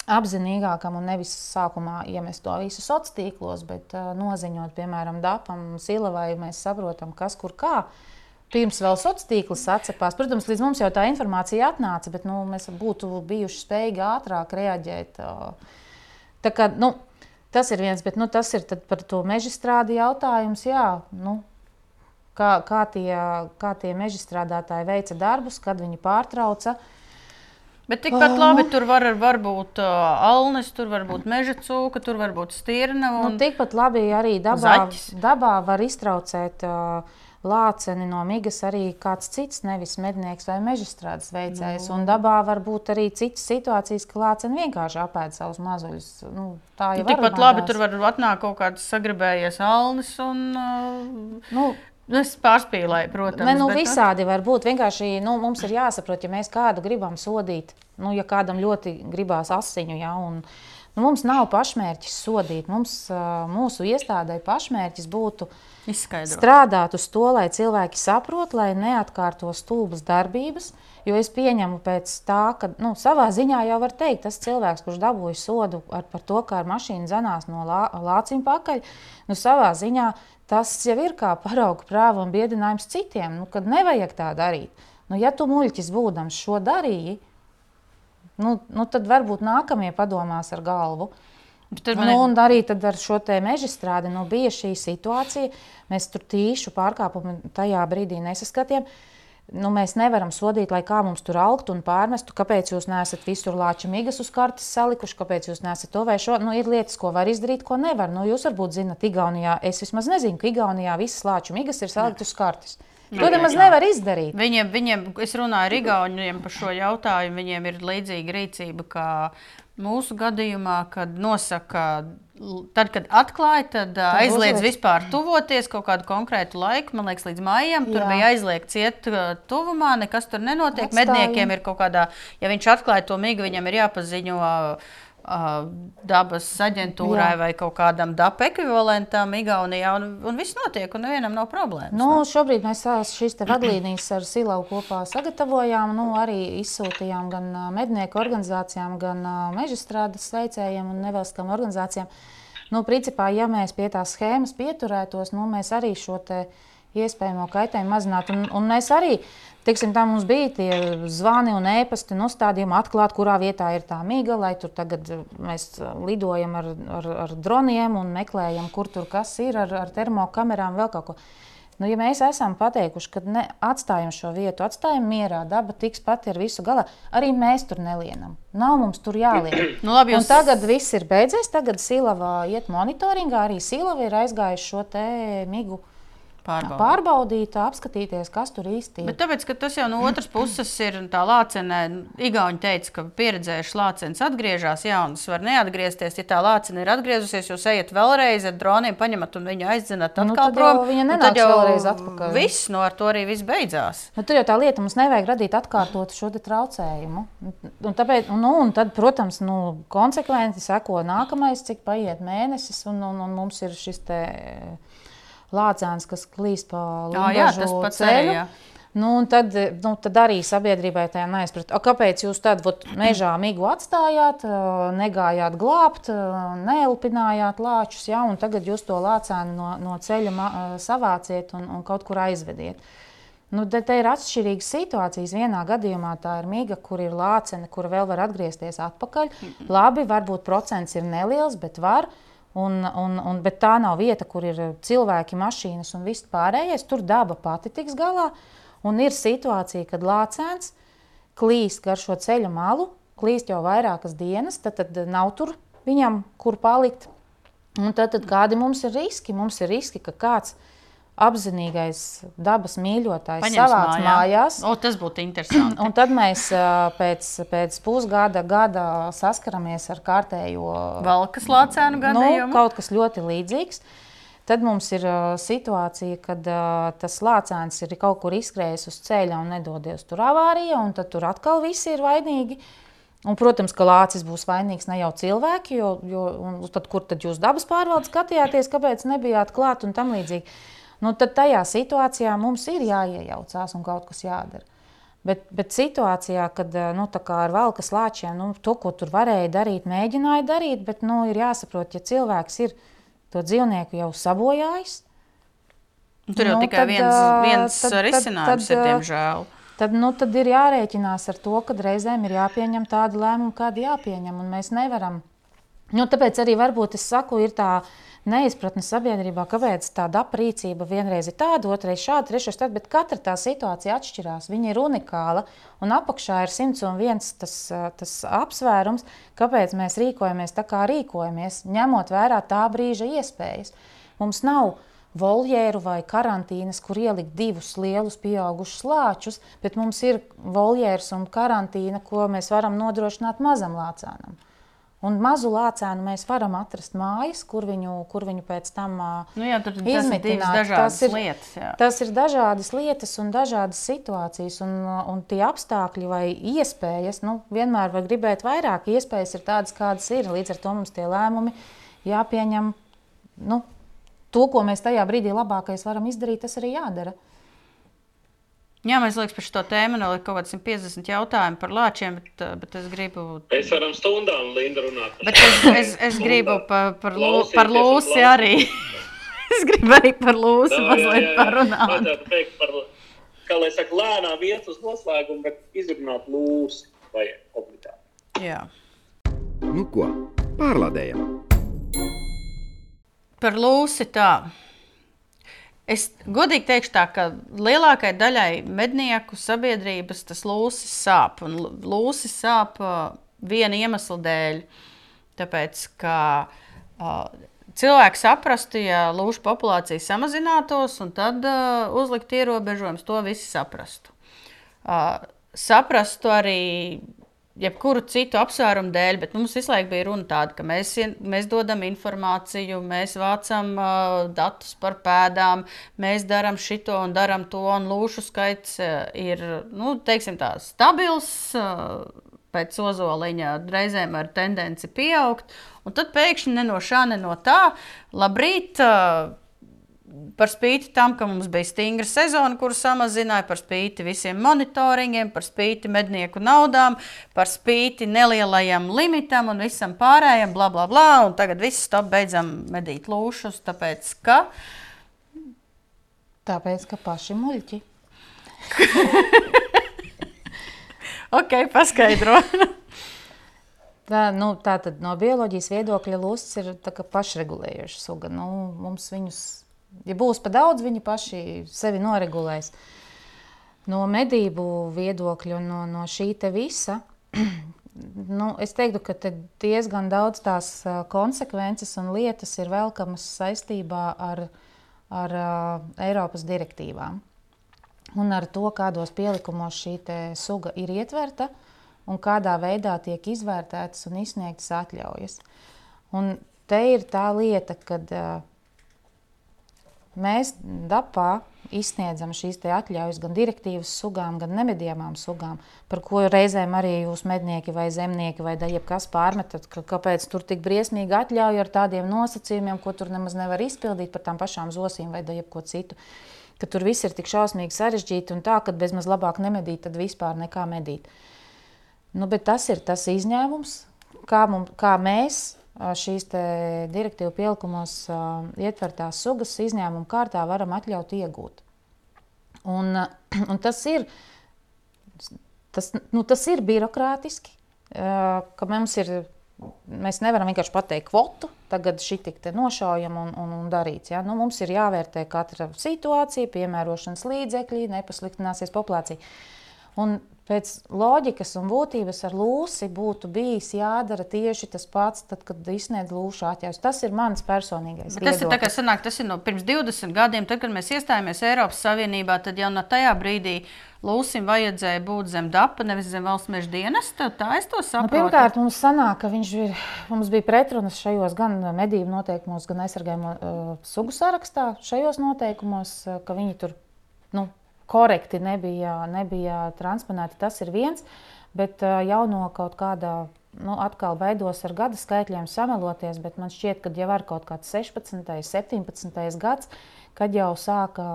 Apzinīgākam un nevis sākumā iemest to visu sociālos tīklos, bet noziņot, piemēram, dapam, silavai, mēs saprotam, kas kur kā. Pirms vēl sociālās tīkls atcepās. Protams, līdz mums jau tā informācija atnāca, bet nu, mēs būtu bijuši spējīgi ātrāk reaģēt. Tā kā, nu, tas ir viens, bet nu, tas ir par to meža strādi jautājums. Jā, nu, kā, kā, tie, kā tie meža strādātāji veica darbus, kad viņi pārtrauca. Bet tikpat labi tur var, var būt uh, alnes, tur var būt meža cūka, tur var būt stirna. Nu, Un... tikpat labi arī dabā, Zaķis. dabā var iztraucēt uh, lāceni no migas arī kāds cits, nevis mednieks vai meža strādes veicējs. Nu. Un dabā var būt arī citas situācijas, ka lāceni vienkārši apēd savus mazuļus. Nu, tā jau Nu, Tikpat labi tur var atnākt kaut kāds sagribējies alnes. Un, uh, Nu, nu, es pārspīlēju, protams. Ne, nu, bet, visādi var būt. Vienkārši nu, mums ir jāsaprot, ja mēs kādu gribam sodīt, nu, ja kādam ļoti gribās asiņu, ja, un, nu, mums nav pašmērķis sodīt. Mums, ā, mūsu iestādē pašmērķis būtu Izskaidro. strādāt uz to, lai cilvēki saprot, lai neatkārto stulbas darbības. Jo es pieņemu pēc tā, ka nu, savā ziņā jau var teikt, tas cilvēks, kurš dabūja sodu ar, par to, ka ar mašīnu zanās no lā, lāciņa pakaļ, nu, savā ziņā tas jau ir kā parauga prāva un biedinājums citiem, nu, kad nevajag tā darīt. Nu, ja tu muļķis būdams šo darīji, nu, nu, tad varbūt nākamie padomās ar galvu. Nu, ir- un arī ar šo meža strādi nu, bija šī situācija. Mēs tur tīšu pārkāpumu tajā brīdī nesaskatījām. Nu, mēs nevaram sodīt, lai kā mums tur augtu un pārmestu, kāpēc jūs neesat visur lāča migas uz kartes salikuši, kāpēc jūs neesat to vai šo. Nu, ir lietas, ko var izdarīt, ko nevar. Nu, jūs varbūt zinat, Igaunijā, es vismaz nezinu, ka Igaunijā visas lāča migas ir saliktas uz kartes. To nemaz nevar izdarīt. Viņiem, viņiem, es runāju ar Igauniem par šo jautājumu. Viņiem ir līdzīga rīcība kā mūsu gadījumā, kad nosaka, tad, kad atklāja, tad ā, aizliedz uzliek. vispār tuvoties kaut kādu konkrētu laiku. Man liekas, līdz maijam tur Jā. bija aizliegts iet ā, tuvumā, nekas tur nenotiek. Atstāja. Medniekiem ir kaut kādā, ja viņš atklāja to migu, viņam ir jāpaziņo. ā, Dabas aģentūrai Jā. vai kaut kādam daba ekvivalentam, Igaunijā, un, un viss notiek, un nevienam nav problēmas. Nu, šobrīd mēs šīs vadlīnijas ar Silavu kopā sagatavojām. Nu, arī izsūtījām gan mednieku organizācijām, gan meža strādes veicējiem un nevalstiskām organizācijām. Nu, principā, ja mēs pie tās schēmas pieturētos, nu, mēs arī šo iespējamo kaitējumu mazinātu. Un, un mēs arī, teiksim, tā mums bija tie zvani un ēpasti un uzstādījumi atklāt, kurā vietā ir tā mīga, lai tur tagad ā, mēs ā, lidojam ar, ar, ar droniem un meklējam, kur tur kas ir ar, ar termokamerām, vēl kaut ko. Nu, ja mēs esam pateikuši, ka ne, atstājam šo vietu, atstājam mierā, daba tiks pati ar visu galā, arī mēs tur nelienam. Nav mums tur jālien. Nu, labi, Un jūs- tagad viss ir beidzies. Tagad Silava iet monitoringā. Arī Silava ir aizgājusi šo te migu Pārbaudīt. pārbaudīt, apskatīties, kas tur īsti ir. Bet tāpēc, ka tas jau no otras puses ir tā lācenē, Igauni teica, ka pieredzējuši lācenis atgriežas, jaunas var neatgriezties. Ja tā lācene ir atgriezusies, jūs ejat vēlreiz ar droniem, paņemat un viņu aizdzināt Nu, atkal tad jau prom. viņa tad jau vēlreiz atpakaļ. Viss, no ar to arī viss beidzās. Nu, tur jau tā lieta, mums nevajag radīt atkārtotu šo traucējumu. Un, tāpēc, nu, un tad, protams, nu, konsekventi seko nākamais, cik paiet mēnesis, un, un, un mums ir šis te lācēns, kas klīst pa arī. ceļu. jā. Nu, un tad, nu, tad arī sabiedrībai tā neizprat, "A, kāpēc jūs tad vot, mežā migu atstājāt, negājāt glābt, neelpinājāt lāčus, ja, un tagad jūs to lācēnu no, no ceļa savāciet un, un kaut kur aizvediet. Nu, te, te ir atšķirīgas situācijas. Vienā gadījumā tā ir miga, kur ir lācene, kur vēl var atgriezties atpakaļ. Labi, varbūt procents ir neliels, bet var. Un, un, un, bet tā nav vieta, kur ir cilvēki, mašīnas un viss pārējais. Tur daba pati tiks galā. Un ir situācija, kad lācēns klīst gar šo ceļa malu, klīst jau vairākas dienas, tad, tad nav tur viņam, kur palikt. Un tad, tad kādi mums ir riski? Mums ir riski, ka kāds apzinīgais dabas mīļotājs Paņems savāc mājā. mājās. O, tas būtu interesanti. Un tad mēs pēc, pēc pusgada gada saskaramies ar kārtējo Valkas lācēnu nu, gadījumu. kaut kas ļoti līdzīgs. Tad mums ir situācija, kad tas lācēns ir kaut kur izskrējis uz ceļa un nedodies tur avārijā, un tad tur atkal visi ir vainīgi. Un, protams, ka lācis būs vainīgs ne jau cilvēki, jo, jo tad, kur tad jūs dabas pārvaldes skatījāties, kāpēc nebijāt klāt un tam līdzīgi. Nu, tad tajā situācijā mums ir jāiejaucās un kaut kas jādara. Bet, bet situācijā, kad eh, nu, ar valkas lāčiem, nu, to, ko tur varēja darīt, mēģināja darīt, bet nu, ir jāsaprot, ja cilvēks ir to dzīvnieku jau sabojājis, Tur jau nu, tikai tad, viens, ā, viens tad- tad- risinājums tad, ir, ā, diemžēl. tad, nu, tad ir jārēķinās ar to, ka reizēm ir jāpieņem tādi lēmumi, kādi jāpieņem. Mēs nevaram. Nu, tāpēc arī varbūt es saku, ir tā neizpratne sabiedrībā, kāpēc tāda aprīcība vienreiz ir tāda, otrreiz šāda, trešreiz tāda, bet katra tā situācija atšķirās. Viņa ir unikāla, un apakšā ir 101 tas, ā, tas apsvērums, kāpēc mēs rīkojamies tā, kā rīkojamies, ņemot vērā tā brīža iespējas. Mums nav voljēru vai karantīnas, kur ielikt divus lielus pieaugušus lāčus, bet mums ir voljērs un karantīna, ko mēs varam nodrošināt mazam lācēnam. Un mazu lācēnu mēs varam atrast mājas, kur viņu, kur viņu pēc tam Nu, jā, tur tas ir izmitināt. Tas ir- lietas. Jā. Tas ir dažādas lietas un dažādas situācijas, un, un tie apstākļi vai iespējas. Nu, vienmēr var gribēt vairāk, iespējas ir tādas, kādas ir. Līdz ar to mums tie lēmumi jāpieņem. Nu, to, ko mēs tajā brīdī labākais varam izdarīt, tas arī jādara. Jā, mēs liekas par šo tēmu vēl ir kaut kāds 150 jautājumu par lāčiem, bet, ā, bet es gribu. Mēs varam stundām, Linda, runāt. par Bet es, es, es gribu par, par, lū, par lūsi arī. es gribu arī par lūsi jā, mazliet jā, jā. parunāt. Vajadzētu teikt par, kā lai saka, lēnām iet uz noslēgumu, bet izrunāt lūsi vajag obligāti. Jā. Nu ko, pārlādējam! Par lūsi tā. Es godīgi teikšu, tā, ka lielākajai daļai mednieku sabiedrības tas lūsis sāp. Un lūsis sāp uh, viena iemesla dēļ. Tāpēc, ka uh, cilvēki saprastu, ja lūšu populācija samazinātos, un tad uh, uzlikt ierobežojumus, to visi saprastu. Uh, saprastu arī jebkuru citu apsvērumu dēļ, bet mums visu laiku bija runa tāda, ka mēs, mēs dodam informāciju, mēs vācam uh, datus par pēdām, mēs darām šito un darām to, un lūšu skaits uh, ir nu, tā, stabils. Uh, Pēc ozoliņa reizēm ar tendenci pieaugt, un tad pēkšņi ne no šā, ne no tā, labrīt, uh, par spīti tam, ka mums bija stingra sezona, kuru samazināja, par spīti visiem monitoringiem, par spīti mednieku naudām, par spīti nelielajam limitam un visam pārējiem, bla, bla, bla. Un tagad viss stop, beidzam medīt lūšus, tāpēc ka Tāpēc, ka paši muļķi. ok, paskaidro. Tā, nu, tā tad no bioloģijas viedokļa lūsis ir pašregulējoša suga. Nu, mums viņus, ja būs pa daudz, viņi paši sevi noregulēs. No medību viedokļa un no, no šī visa, nu, es teiktu, ka te diezgan daudz tās konsekvences un lietas ir velkamas saistībā ar, ar Eiropas direktīvām un ar to, kādos pielikumos šī suga ir ietverta un kādā veidā tiek izvērtētas un izsniegtas atļaujas. Un te ir tā lieta, kad uh, mēs DAPā izsniedzam šīs atļaujas gan direktīvas sugām, gan nemedījumām sugām, par ko reizēm arī jūs mednieki vai zemnieki vai jebkas pārmetat, ka, kāpēc tur tik briesmīgi atļauja ar tādiem nosacījumiem, ko tur nemaz nevar izpildīt par tām pašām zosīm vai jebko citu. Ka tur viss ir tik šausmīgi sarežģīti un tā, ka bezmaz labāk nemedīt, tad vispār nekā medīt. Nu, bet tas ir tas izņēmums, kā, mums, kā mēs šīs direktīvu pielikumos ietvertās sugas izņēmuma kārtā varam atļaut iegūt. Un, un tas, ir, tas, nu, tas ir birokrātiski, ka mums ir. Mēs nevaram vienkārši pateikt kvotu, tagad šī tik nošaujam un, un, un darīts. Ja? Nu, mums ir jāvērtē katra situācija, piemērošanas līdzekļi, nepasliktināsies populācija. Un Pēc loģikas un būtības ar lūsi būtu bijis jādara tieši tas pats, tad, kad izsniedz lūšu atļaujas. Tas ir mans personīgais viedoklis. Tas ir, kā, sanāk, tas ir no pirms 20 gadiem, tad, kad mēs iestājāmies Eiropas Savienībā, tad jau no tajā brīdī Lūsim vajadzēja būt zem dapa, nevis zem valsts meža dienesta. Tā es to nu, saprotu. Nu, pirmkārt, mums sanāk, ka viņš ir, mums bija pretrunas šajos gan medību noteikumos, gan aizsargājumu uh, sugu sarakstā, šajos noteikumos, uh, ka viņi tur nu, korekti nebija, nebija transponēti. Tas ir viens, bet jau no kaut kādā nu, atkal baidos ar gada skaitļiem sameloties, bet man šķiet, ka jau ir kaut kāds 16, 17 gads, kad jau sāka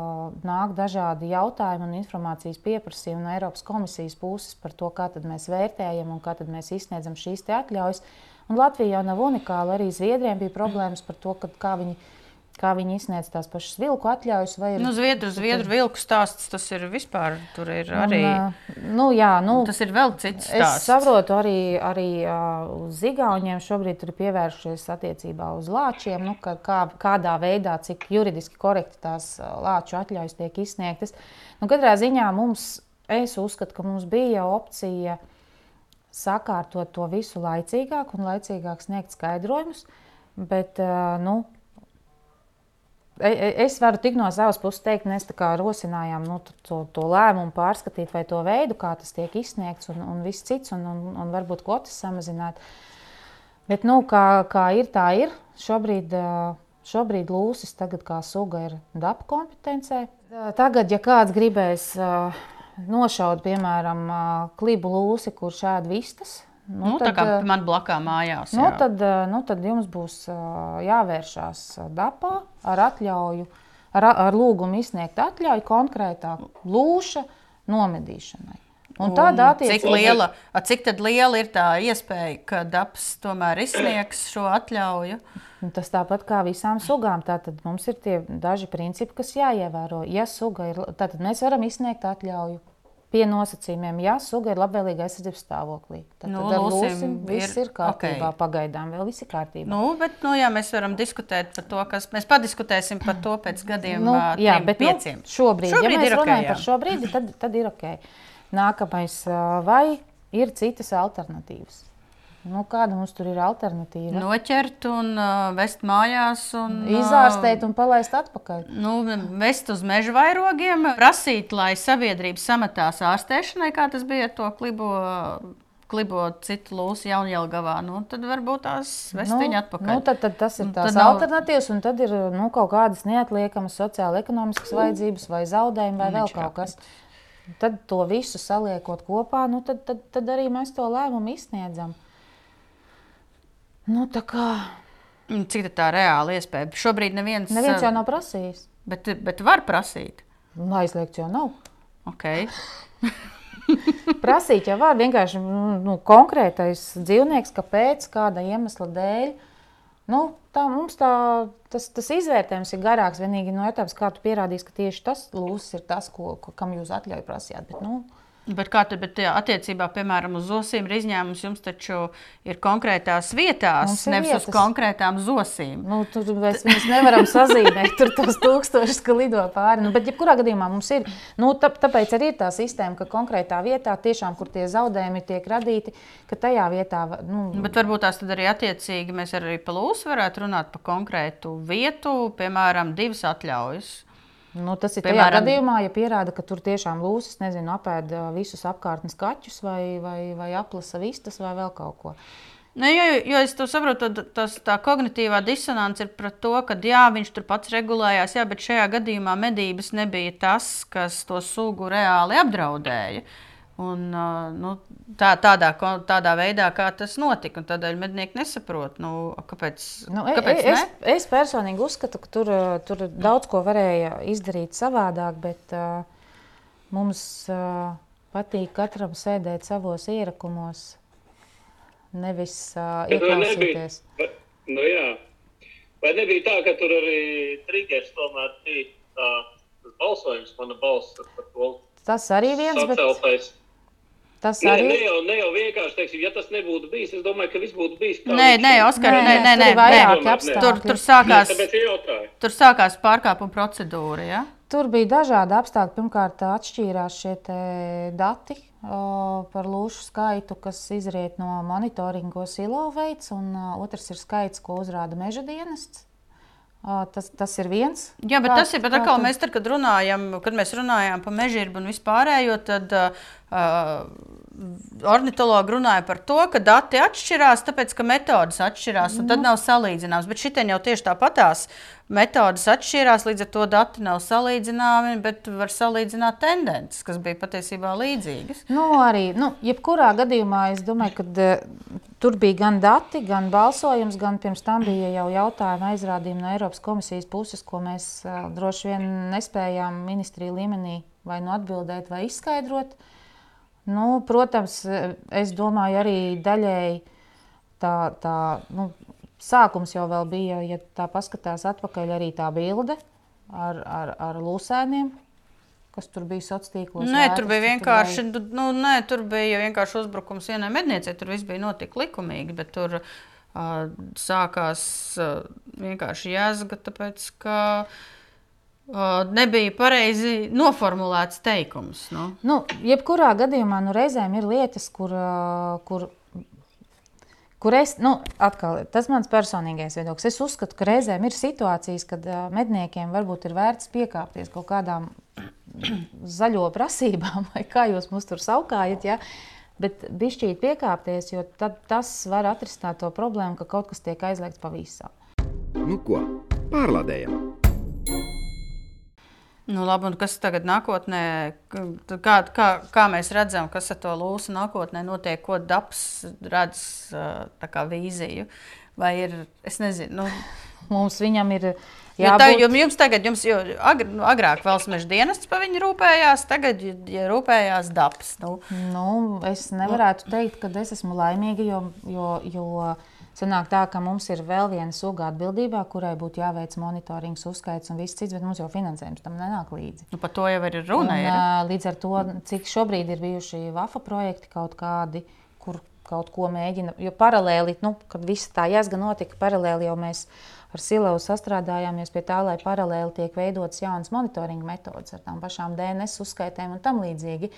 nākt dažādi jautājumi un informācijas pieprasījumi no Eiropas komisijas puses par to, kā mēs vērtējam un kā mēs izsniedzam šīs atļaujas. Un Latvija jau nav unikāla. Arī Zviedrijiem bija problēmas par to, kā viņi kā viņi izsniedz tās pašas vilku atļaujas. Ir, nu, zviedru, zviedru vilku stāsts tas ir vispār. Tur ir arī. Un, nu, jā, nu, tas ir vēl cits stāsts. Es saprotu, arī, arī uz Zigauniem šobrīd ir pievēršies attiecībā uz lāčiem, nu, ka, kā, kādā veidā, cik juridiski korekti tās lāču atļaujas tiek izsniegtas. Nu, katrā ziņā mums, es uzskatu, ka mums bija opcija sakārtot to visu laicīgāk un laicīgāk sniegt skaidrojumus. Bet, nu, es varu tik no savas puses teikt, mēs rosinājām nu, to, to lēmumu pārskatīt, vai to veidu, kā tas tiek izsniegts, un, un viss cits, un, un, un varbūt kvotas samazināt. Bet, nu, kā, kā ir, tā ir. Šobrīd, šobrīd lūsis tagad kā suga ir daba kompetencē. Tagad, ja kāds gribēs nošaut, piemēram, klibu lūsi, kurš ēd vistas, Nu, nu, tad, tā kā man blakā mājās. Nu, jā. tad, nu, tad jums būs jāvēršās DAPā ar atļauju, ar, ar lūgumu izsniegt atļauju konkrētāk lūša nomedīšanai. Un tādā attiecībā, cik liela, cik liela ir tā iespēja, ka dabs tomēr izsniegs šo atļauju? Tas tāpat kā visām sugām. Tātad mums ir tie daži principi, kas jāievēro. Ja suga ir, tad mēs varam izsniegt atļauju pie nosacījumiem, ja suga ir labvēlīga aizsardzības stāvoklī. Tad, nu, tad ar lūsim viss ir, ir kārtībā. Okay. Pagaidām vēl viss ir kārtībā. Nu, bet, nu, jā, mēs varam diskutēt par to, kas mēs padiskutēsim par to pēc gadiem. Nu, jā, bet nu, pieciem. Nu, šobrīd, šobrīd, ja mēs runājam okay, jā. par šo brīdi, tad, tad ir ok. Nākamais, vai ir citas alternatīvas? Nu, kāda mums tur ir alternatīva? Noķert un uh, vest mājās. Un, Izārstēt un palaist atpakaļ. Nu, vest uz meža vairogiem, prasīt, lai sabiedrība sametās ārstēšanai, kā tas bija ar to klibo. Klibo citu lūsu jaunjēlgavā, nu, tad varbūt tās vestiņa nu, atpakaļ. Nu, tad, tad tas ir tās nav... alternatīvas, un tad ir nu, kaut kādas neatliekamas sociāla-ekonomiskas vajadzības vai zaudējumi vai vēl kaut kas. Tad to visu saliekot kopā, nu, tad, tad, tad arī mēs to lēmumu izsniedzam. Nu, kā... Cik tā reāla iespēja? Šobrīd neviens, neviens jau nav prasījis. Bet, bet var prasīt. Nu, aizliegts jau nav. Okay. prasīt jau var. Vienkārši nu, nu, konkrētais dzīvnieks, kāpēc, kāda iemesla dēļ. Nu, tā, mums tā, tas, tas izvērtējums ir garāks. Vienīgi no etapas, kā tu pierādīsi, ka tieši tas lūsis ir tas, ko, ko, kam jūs atļauj prasījāt. Bet, nu, Bet kā tad, bet attiecībā, piemēram, uz zosīm ir izņēmums, jums taču ir konkrētās vietās, ir nevis vietas. uz konkrētām zosīm. Nu, tur mēs viņus nevaram sazīmēt, tur tos tūkstošus, ka lido pāri. Nu, bet, jebkurā gadījumā mums ir, nu, tā, tāpēc arī ir tā sistēma, ka konkrētā vietā, tiešām, kur tie zaudējumi tiek radīti, ka tajā vietā, va- nu, Bet varbūt tās arī attiecīgi mēs arī par lūsu varētu runāt par konkrētu vietu, piemēram, divas atļaujas. Nu, tas ir Piemēram- Piemēram, gadījumā, ja pierāda, ka tur tiešām lūsis, nezinu, apēda visus apkārtnes kaķus vai, vai, vai aplasa vistas vai vēl kaut ko. Ne, jo, jo es to saprotu, tad tas, tā kognitīvā disonance ir par to, ka jā, viņš tur pats regulējās, jā, bet šajā gadījumā medības nebija tas, kas to sugu reāli apdraudēja. Un, nu, tā, tādā, tādā veidā, kā tas notika, un tādēļ mednieki nesaprot, nu, kāpēc, Nu, e- kāpēc e- es, ne? es personīgi uzskatu, ka tur, tur daudz ko varēja izdarīt savādāk, bet uh, mums uh, patīk katram sēdēt savos ierakumos, nevis uh, Bet ieklausīties. vai, nu jā, vai nebija tā, ka tur arī triggers tomēr bija tā tas balsojums, mana balss par to Tas arī viens, bet saceltais. Tas Nē, arī ne jau, ne jau vienkārši, teiksim, ja tas nebūtu bijis, es domāju, ka viss būtu bijis kā Nē, nē. Oskar, nē, Nē, nē, tur nē, nē. Tur, tur Nē, sākās, jautāju. tur sākās pārkāpuma procedūra. Ja? Tur bija dažādi apstākļi. Pirmkārt, atšķīrās šie te dati o, par lūšu skaitu, kas izriet no monitoringa, ko silo veids, un o, otrs ir skaits, ko uzrāda meža dienests. Tas, tas ir viens. Jā, bet Kā- tas ir bet atkal, mēs, tad, kad, runājam, kad mēs runājām par mežģību un vispārējo, tad uh, ornitologi runāja par to, ka dati atšķirās, tāpēc ka metodas atšķirās, un tad nav salīdzināms. Bet šitien jau tieši tāpatās metodas atšķirās, līdz ar to dati nav salīdzināmi, bet var salīdzināt tendences, kas bija patiesībā līdzīgas. Nu, arī, nu, jebkurā gadījumā es domāju, ka eh, tur bija gan dati, gan balsojums, gan pirms tam bija jau jautājumi aizrādījumi no Eiropas komisijas puses, ko mēs uh, droši vien nespējām ministrija līmenī vai nu atbildēt vai izskaidrot. Nu, protams, es domāju, arī daļēji tā, tā nu, sākums jau bija, ja tā paskatās atpakaļ, arī tā bilde ar, ar, ar lūsēniem, kas tur bija sociālos tīklos. Nē, tur bija vienkārši, vajag. nu, nē, tur bija vienkārši uzbrukums vienai medniecei. Tur viss bija notik likumīgi, bet tur uh, sākās uh, vienkārši jāsga, tāpēc ka uh, nebija pareizi noformulēts teikums. Nu. Nu, jebkurā gadījumā nu, reizēm ir lietas, kur, kur, kur es, nu, atkal, tas ir mans personīgais viedoklis. Es uzskatu, ka reizēm ir situācijas, kad medniekiem varbūt ir vērts piekāpties kaut kādām zaļo prasībām, vai kā jūs mums tur saukājat. Ja? Bet bišķīt piekāpties, jo tad tas var atrisināt to problēmu, ka kaut kas tiek aizliegts pavisam. Nu ko, pārlādējam! Nu, labi, un kas tagad nākotnē, kā, kā, kā mēs redzam, kas ar to lūsu nākotnē notiek, ko dabs redz tā kā vīziju? Vai ir, es nezinu, nu, Mums viņam ir tā, jābūt. jo jums tagad, jums, jo agr, nu, agrāk valsts meža dienests par viņu rūpējās, tagad ja rūpējās dabas. Nu, Nu, es nevarētu teikt, ka es esmu laimīga, jo, jo, jo sanāk tā, ka mums ir vēl viena suga atbildībā, kurai būtu jāveic monitorings, uzskaits un viss cits, bet mums jau finansējums tam nenāk līdzi. nu, par to jau ir runa. Un, Ir. līdz ar to, cik šobrīd ir bijuši VAFA projekti kaut kādi, kur kaut ko mēģina, jo paralēli, nu, kad viss tā jāsga notika, paralēli jau mēs ar Silavu sastrādājāmies pie tā, lai paralēli tiek veidotas jaunas monitoringa metodas ar tām pašām DNS uzskaitēm un tam līdzīgi.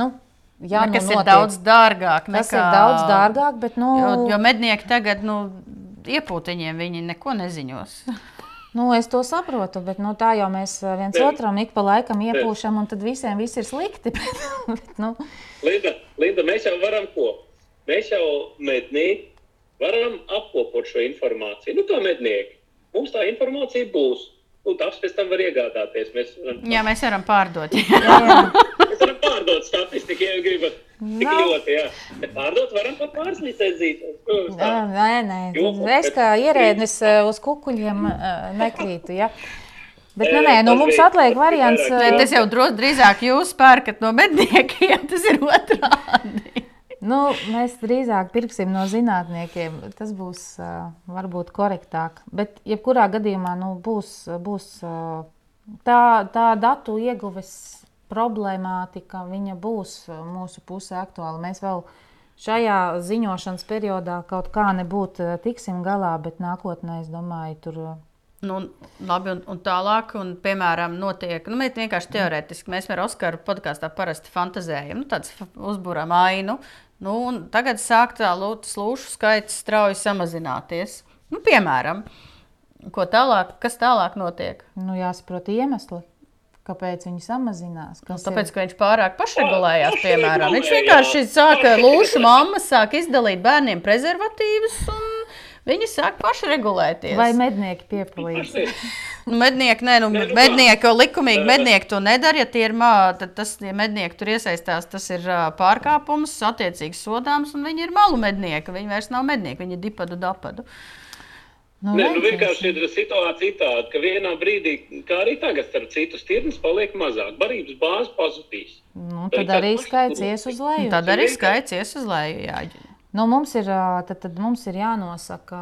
Nu, jā, kas nu, ir notiek. daudz dārgāk. Tas nekā- ir daudz dārgāk, bet nu, Jo, jo mednieki tagad, nu, iepūtiņiem viņi neko neziņos. nu, es to saprotu. Bet, nu, tā jau mēs ā, viens Ne. otram ik pa laikam iepūšam, un tad visiem viss ir slikti. Bet, bet, nu, Linda, Linda, mēs jau varam ko? Mēs jau mednieki varam apkopot šo informāciju. Nu, kā mednieki. Mums tā informācija būs. Nu, tas pēc tam var iegādāties. Mēs varam, Jā, mēs varam pārdot. jā, jā. mēs varam pārdot statistiku, ja gribat. Tik Nav. ļoti, jā. Bet pārdot varam pat pāris licencītas. Nē, nē, es bet- kā ierēdnis ā, uz kukuļiem ā, nekrītu. Ja? Bet, nu, Nē, nē, nu, mums atliek variants. ā, Tas jau drīzāk jūs pērkat no medniekiem, tas ir otrādi. Nu, mēs drīzāk pirksim no zinātniekiem. Tas būs uh, varbūt korektāk. Bet, jebkurā gadījumā, nu, būs, būs uh, tā, tā datu ieguves problemātika viņa būs mūsu pusē aktuāla. Mēs vēl šajā ziņošanas periodā kaut kā nebūtu tiksim galā, bet nākotnē, es domāju, tur. Nu, labi, un, un tālāk, un, piemēram, notiek, nu, mēs vienkārši teorētiski, mēs ar Oskaru podkāstā parasti fantazējam, nu, tāds uzbūram ainu, nu, un tagad sāk tā lūšu skaits strauji samazināties. Nu, piemēram, ko tālāk, kas tālāk notiek? Nu, jāsaprot iemesli. Kāpēc viņi samazinās? Nu, tāpēc, ka viņš pārāk pašregulējās, piemēram. Viņš vienkārši sāka lūšu mamma, sāk izdalīt bērniem prezervatīvus, un viņi sāk pašregulēties. Vai mednieki piepalīdz? Nu, mednieki, nē, nu, mednieki, likumīgi mednieki to nedara. Ja tie ir mākslinieki, tad tas, ja mednieki tur iesaistās, tas ir pārkāpums, attiecīgi sodāms, un viņi ir malu mednieki. Viņi vairs nav mednieki, viņi ir dipadu dapadu. Nu, Nē, nu vienkārši ir situācija tāda, ka vienā brīdī, kā arī tagad, starp citu, stirnas paliek mazāk, barības bāze pazudīs. Nu, tad arī skaits ies uz leju. Tad arī skaits ies uz leju. Jā. Nu, mums, ir, tad, tad mums ir jānosaka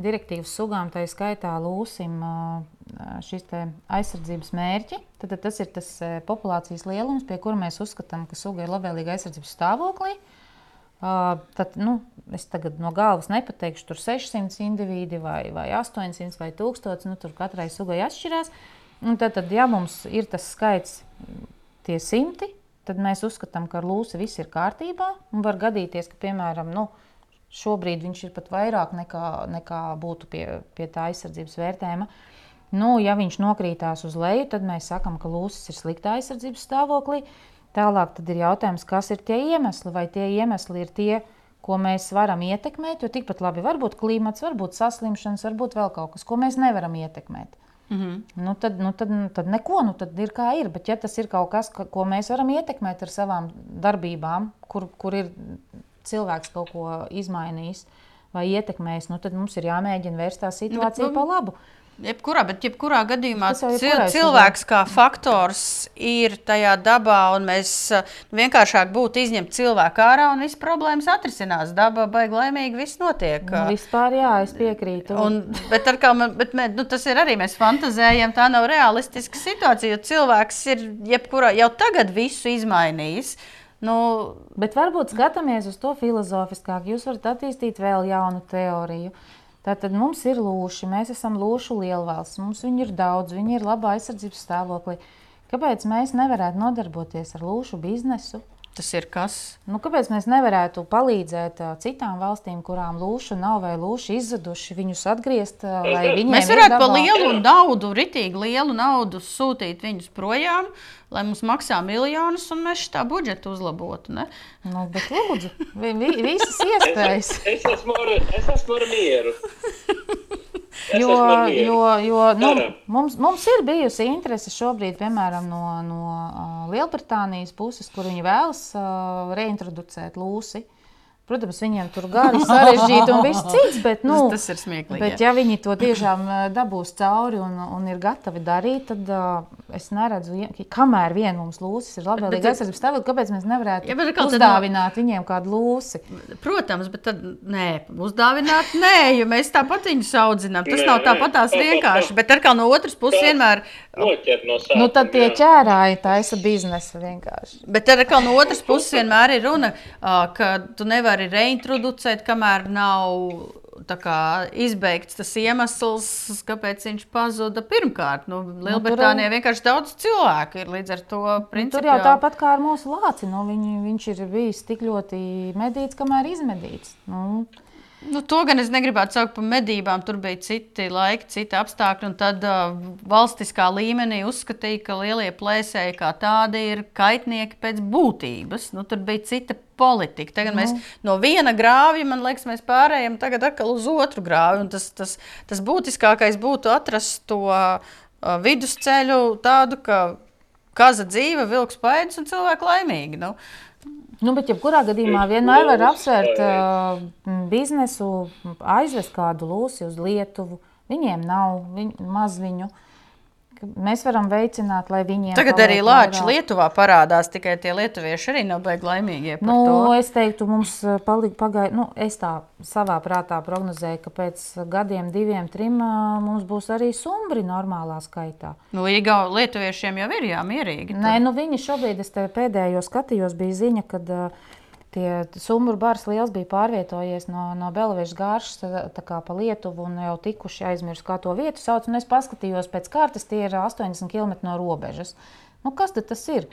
direktīvas sugām, tā skaitā lūsim šis aizsardzības mērķi. Tad, tad tas ir tas populācijas lielums, pie kura mēs uzskatām, ka suga ir labvēlīga aizsardzības stāvoklī. Tad, nu, es tagad no galvas nepateikšu, tur 600 indivīdi vai, vai 800 vai 1000. Nu, tur katrai sugai atšķirās. Un tad, tad, ja mums ir tas skaits, tie simti, tad mēs uzskatām, ka ar lūsi viss ir kārtībā. Var gadīties, ka, piemēram, nu, šobrīd viņš ir pat vairāk nekā, nekā būtu pie, pie tā aizsardzības vērtējuma. Nu, ja viņš nokrītās uz leju, tad mēs sakām, ka lūsis ir sliktā aizsardzības stāvoklī. Tālāk ir jautājums, kas ir tie iemesli, vai tie iemesli ir tie, ko mēs varam ietekmēt. Jo tikpat labi var būt klimats, varbūt saslimšanas, varbūt vēl kaut kas, ko mēs nevaram ietekmēt. Mm -hmm. nu, tad, nu, tad, nu, tad neko, nu, tad ir kā ir. Bet, ja tas ir kaut kas, ko mēs varam ietekmēt ar savām darbībām, kur, kur ir cilvēks kaut ko izmainījis vai ietekmējis, nu, tad mums ir jāmēģina vērst tā situācija bet, nu, pa labu. Jebkurā, bet jebkurā gadījumā cil, cilvēks kā faktors ir tajā dabā, un mēs nu, vienkāršāk būtu izņemt cilvēku ārā, un viss problēmas atrisinās. Dabā baigi laimīgi viss notiek. Nu, vispār jā, es piekrītu. Un, bet kā, bet, bet, nu, tas ir arī mēs fantazējam, tā nav realistiska situācija, jo cilvēks ir jebkurā jau tagad visu izmainījis. Nu, bet varbūt skatāmies uz to filozofiskāk. Jūs varat attīstīt vēl jaunu teoriju. Tātad mums ir lūši, mēs esam lūšu lielvalsts, mums viņi ir daudz, viņi ir labā aizsardzības stāvoklī. Kāpēc mēs nevarētu nodarboties ar lūšu biznesu? Tas ir kas? Nu, kāpēc mēs nevarētu palīdzēt uh, citām valstīm, kurām lūša nav vai lūša izzuduši, viņus atgriezt? Uh, mēs varētu pa lielu naudu, ritīgi lielu naudu sūtīt viņus projām, lai mums maksā miljonus, un mēs tā budžetu uzlabotu. Ne? Nu, bet lūdzu, vi, vi, visas iespējas. es, es, esmu ar, es esmu ar mieru. Jo, jo, jo nu, mums, mums ir bijusi interese šobrīd, piemēram, no, no uh, Lielbritānijas puses, kur viņi vēlas uh, reintroducēt lūsi. Protams, viņiem tur gari sarežģīti un viss cits, bet, nu, tas, tas ir smieklīgi. Bet, ja viņi to tiešām dabūs cauri un, un ir gatavi darīt, tad uh, es neredzu, kamēr vien mums lūsis ir labvēlīga aizsardzības stāvokļa, kāpēc mēs nevarētu ja, uzdāvināt tad, viņiem kādu lūsi? Protams, bet tad nē, uzdāvināt nē, jo mēs tāpat viņus audzinām. Tas nē, nav tāpat tās vienkārši, bet ar kā no otras puses vienmēr. Noķert no sākuma. Nu, tad tie ķērāji taisa biznesa vienkārši. Bet ar kā no otras puses vienmēr ir runa, ka tu nevari nevari reintroducēt, kamēr nav kā, izbeigts tas iemesls, kāpēc viņš pazuda pirmkārt. Nu, Lielbritānijā nu, vienkārši daudz cilvēku ir līdz ar to. Principā, nu, tur jau tāpat kā ar mūsu lāci, nu, viņ, viņš ir bijis tik ļoti medīts, kamēr izmedīts. Nu, Nu, to gan es negribētu saukt par medībām. Tur bija citi laiki, citi apstākļi. Tad uh, valstiskā līmenī uzskatīja, ka lielie plēsēji kā tādi ir kaitnieki pēc būtības. Nu, tur bija cita politika. Tagad nu. mēs no viena grāvja, man liekas, mēs pārējām atkal uz otru grāvju. Tas, tas, tas būtiskākais būtu atrast to uh, vidusceļu, tādu, ka kaza dzīve, vilks pēdas un cilvēki laimīgi. Nu. Nu, bet, jebkurā gadījumā, vienmēr var apsvērt uh, biznesu, aizvest kādu lūsi uz Lietuvu. Viņiem nav viņ, maz viņu. ka mēs varam veicināt, lai viņiem Tagad arī vairāk. Lietuvā parādās, tikai tie lietuvieši arī nav beigti laimīgie. Nu, to. es teiktu, mums eh, palika pagājuši. Nu, es tā savā prātā prognozēju, ka pēc gadiem, diviem, trim ā, mums būs arī sumbri normālā skaitā. Nu, Igau, lietuviešiem jau ir jāmierīgi. Nē, nu viņi šobrīd, es te pēdējo skatījos, bija ziņa, ka tie sumbru bars liels bija pārvietojies no, no Belviešu gāršas pa Lietuvu un jau tikuši aizmirst, kā to vietu sauc. Un es paskatījos pēc kārtas, tie ir 80 km no robežas. Nu, kas tad tas ir?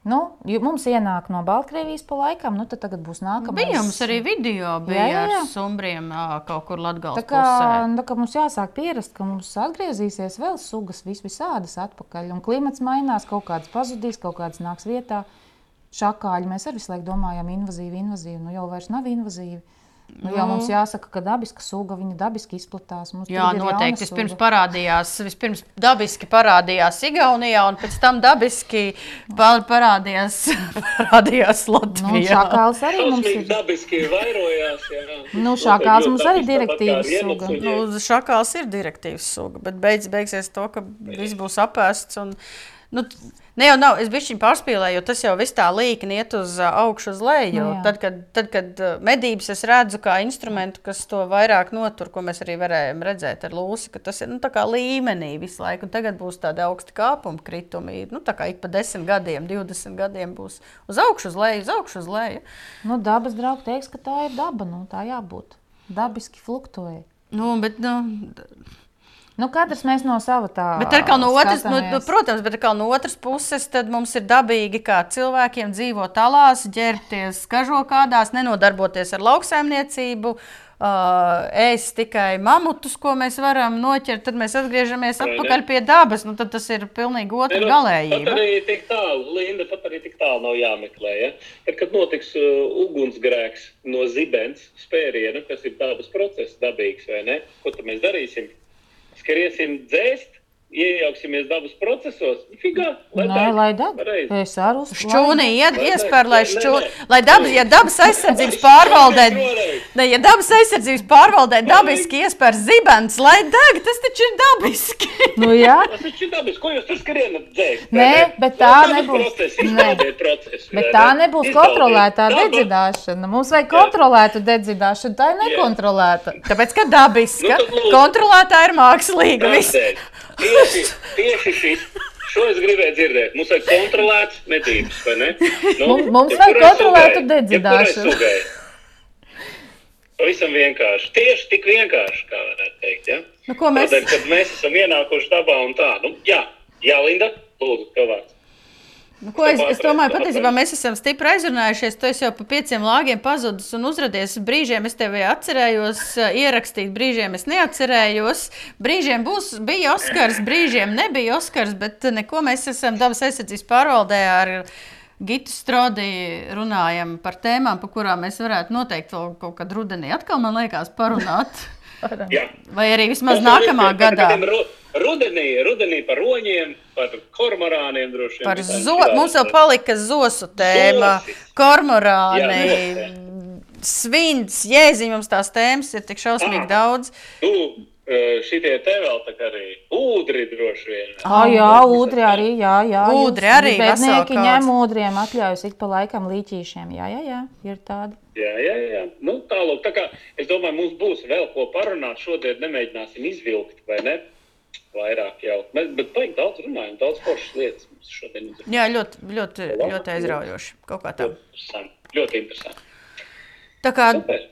Nu, mums ienāk no Baltkrievijas pa laikam, nu tad tagad būs nākamais. Bija mums arī video bija Jā, jā, jā. ar sumbriem kaut kur Latvijas Tā kā, pusē. tā kā mums jāsāk pierast, ka mums atgriezīsies vēl sugas, vis, visādas atpakaļ. Un klimats mainās, kaut kādas pazudīs, kaut kādas nāks vietā. Šakāļi mēs arī visu laiku domājam, invazīvi, invazīvi. Nu jau vairs nav invazīvi. Nu, jau mums jāsaka, ka dabiska suga viņa dabiski izplatās. Mums Jā, noteikti. Vispirms parādījās, vispirms dabiski parādījās Igaunijā, un pēc tam dabiski pa- parādījās, parādījās Nu, Latvijā. šakāls arī mums ir. dabiski vairojās. Jā. Nu, šakāls Ļoti mums arī direktīvas suga. Nu, šakāls ir direktīvs suga, bet beidz, beigsies to, ka viss būs apēsts. Un, nu, ne jau nav, es biju pārspīlēju, jo tas jau viss tā līkni iet uz augšu, uz leju. Nu, tad, kad, tad, kad medības es redzu kā instrumentu, kas to vairāk notur, ko mēs arī varējām redzēt ar lūsi, ka tas ir nu, līmenī visu laiku. Un tagad būs tādi augsti kāpumi, kritumi. Nu, tā kā ik pa 10 gadiem, 20 gadiem būs uz augšu, uz leju, uz augšu, uz leju. Nu, dabas draugs teiks, ka tā ir daba. Nu, tā jābūt. Dabiski fluktūē. Nu, bet, nu, Nu, katrs mēs no sava tā. Atkal no otras, nu, protams, bet no otras puses, tad mums ir dabīgi, kā cilvēkiem dzīvot talās, ģērbties kažokādās, nenodarboties ar lauksaimniecību. Uh, ēst tikai mamutus, ko mēs varam noķert, tad mēs atgriežamies Vai ne? atpakaļ pie dabas. Nu, tad tas ir pilnīgi otra Ne, nu, galējība. Pat arī tik tālu, Linda, pat arī tik tālu nav jāmeklē. Ja? Tad, kad notiks uh, ugunsgrēks no zibens spēriena, kas ir dabas process, dabīgs, vai ne? Ko tad mēs darīsim? Skriesim dzēst, iejauksimies dabas procesos. Figā, lai Nē, lai Vai ne? iespēr, lai šķūni, lai dabas, ja dabas aizsardzības pārvaldē, šķūni ne, ja dabas aizsardzības pārvaldē dabiski iespēr zibens, lai deg, tas taču ir dabiski. Nu, jā. Tas taču ir dabis. Ko jūs tur skrienat dzēst? Nē, vai ne? bet tā Dabas nebūs. Process, Nē. Bet tā ne? nebūs kontrolētā dedzināšana. Mums vajag kontrolētu dedzināšanu. Tā ir nekontrolēta. Tāpēc, ka dabiska, Nu, kontrolētā ir mākslīga. viss. Tieši, tieši šis. Šo es gribēju dzirdēt. Mums vajag kontrolēts medības, vai ne? Nu, Mums- vajag kontrolētu sugai, dedzināšanu. Pavisam vienkārši. Tieši tik vienkārši, kā varētu teikt. Ja? Nu, mēs- Tādēļ, kad mēs esam ienākuši dabā un tā, nu, jā, jā Linda, lūdzu, tev vārds. Nu, ko es, es domāju, patiesībā mēs esam stipri aizrunājušies. Tu jau pa pieciem lāgiem pazudis un uzrādījies. Brīžiem es tevi atcerējos, eh, ierakstīt, brīžiem es neatcerējos. Brīžiem būs, bija Oskars, brīžiem nebija Oskars, bet neko mēs esam dabas aizsardzības pārvaldē ar Gitu Strodi runājam par tēmām, par kurām mēs varētu noteikti vēl kaut kad rudenī atkal, man liekas, parunāt. Jā. Vai arī vismaz Tas nākamā par gadā. ru- Rudenī, rudenī par roņiem, par kormorāniem droši vien. Par zo, mums vēl palika zosu tēma, Zosis. kormorāni, Jā, svins, jēziņš, mums tās tēmas ir tik šausmīgi Aha. daudz. Eh, šitie te vēl tā kā arī ūdri droši vien. Ah, jā, ūdri arī. Jā, jā, Ūdri jūs arī Bēdnieki vesela ņem ūdriem atļaujas ik pa laikam līķīšiem. Jā, jā, jā, ir tādi. Jā, jā, jā. Nu, tālāk, tā kā es domāju, mums būs vēl ko parunāt. Šodien nemēģināsim izvilkt, vai ne? Vairāk jau. Mēs, bet baigi daudz runājam, daudz foršas lietas mums šodien ir. Jā, ļoti, ļoti, ļoti aizraujoši. Kaut kā tā. Ļoti interesanti. Ļoti interesanti. Tā kā, Super.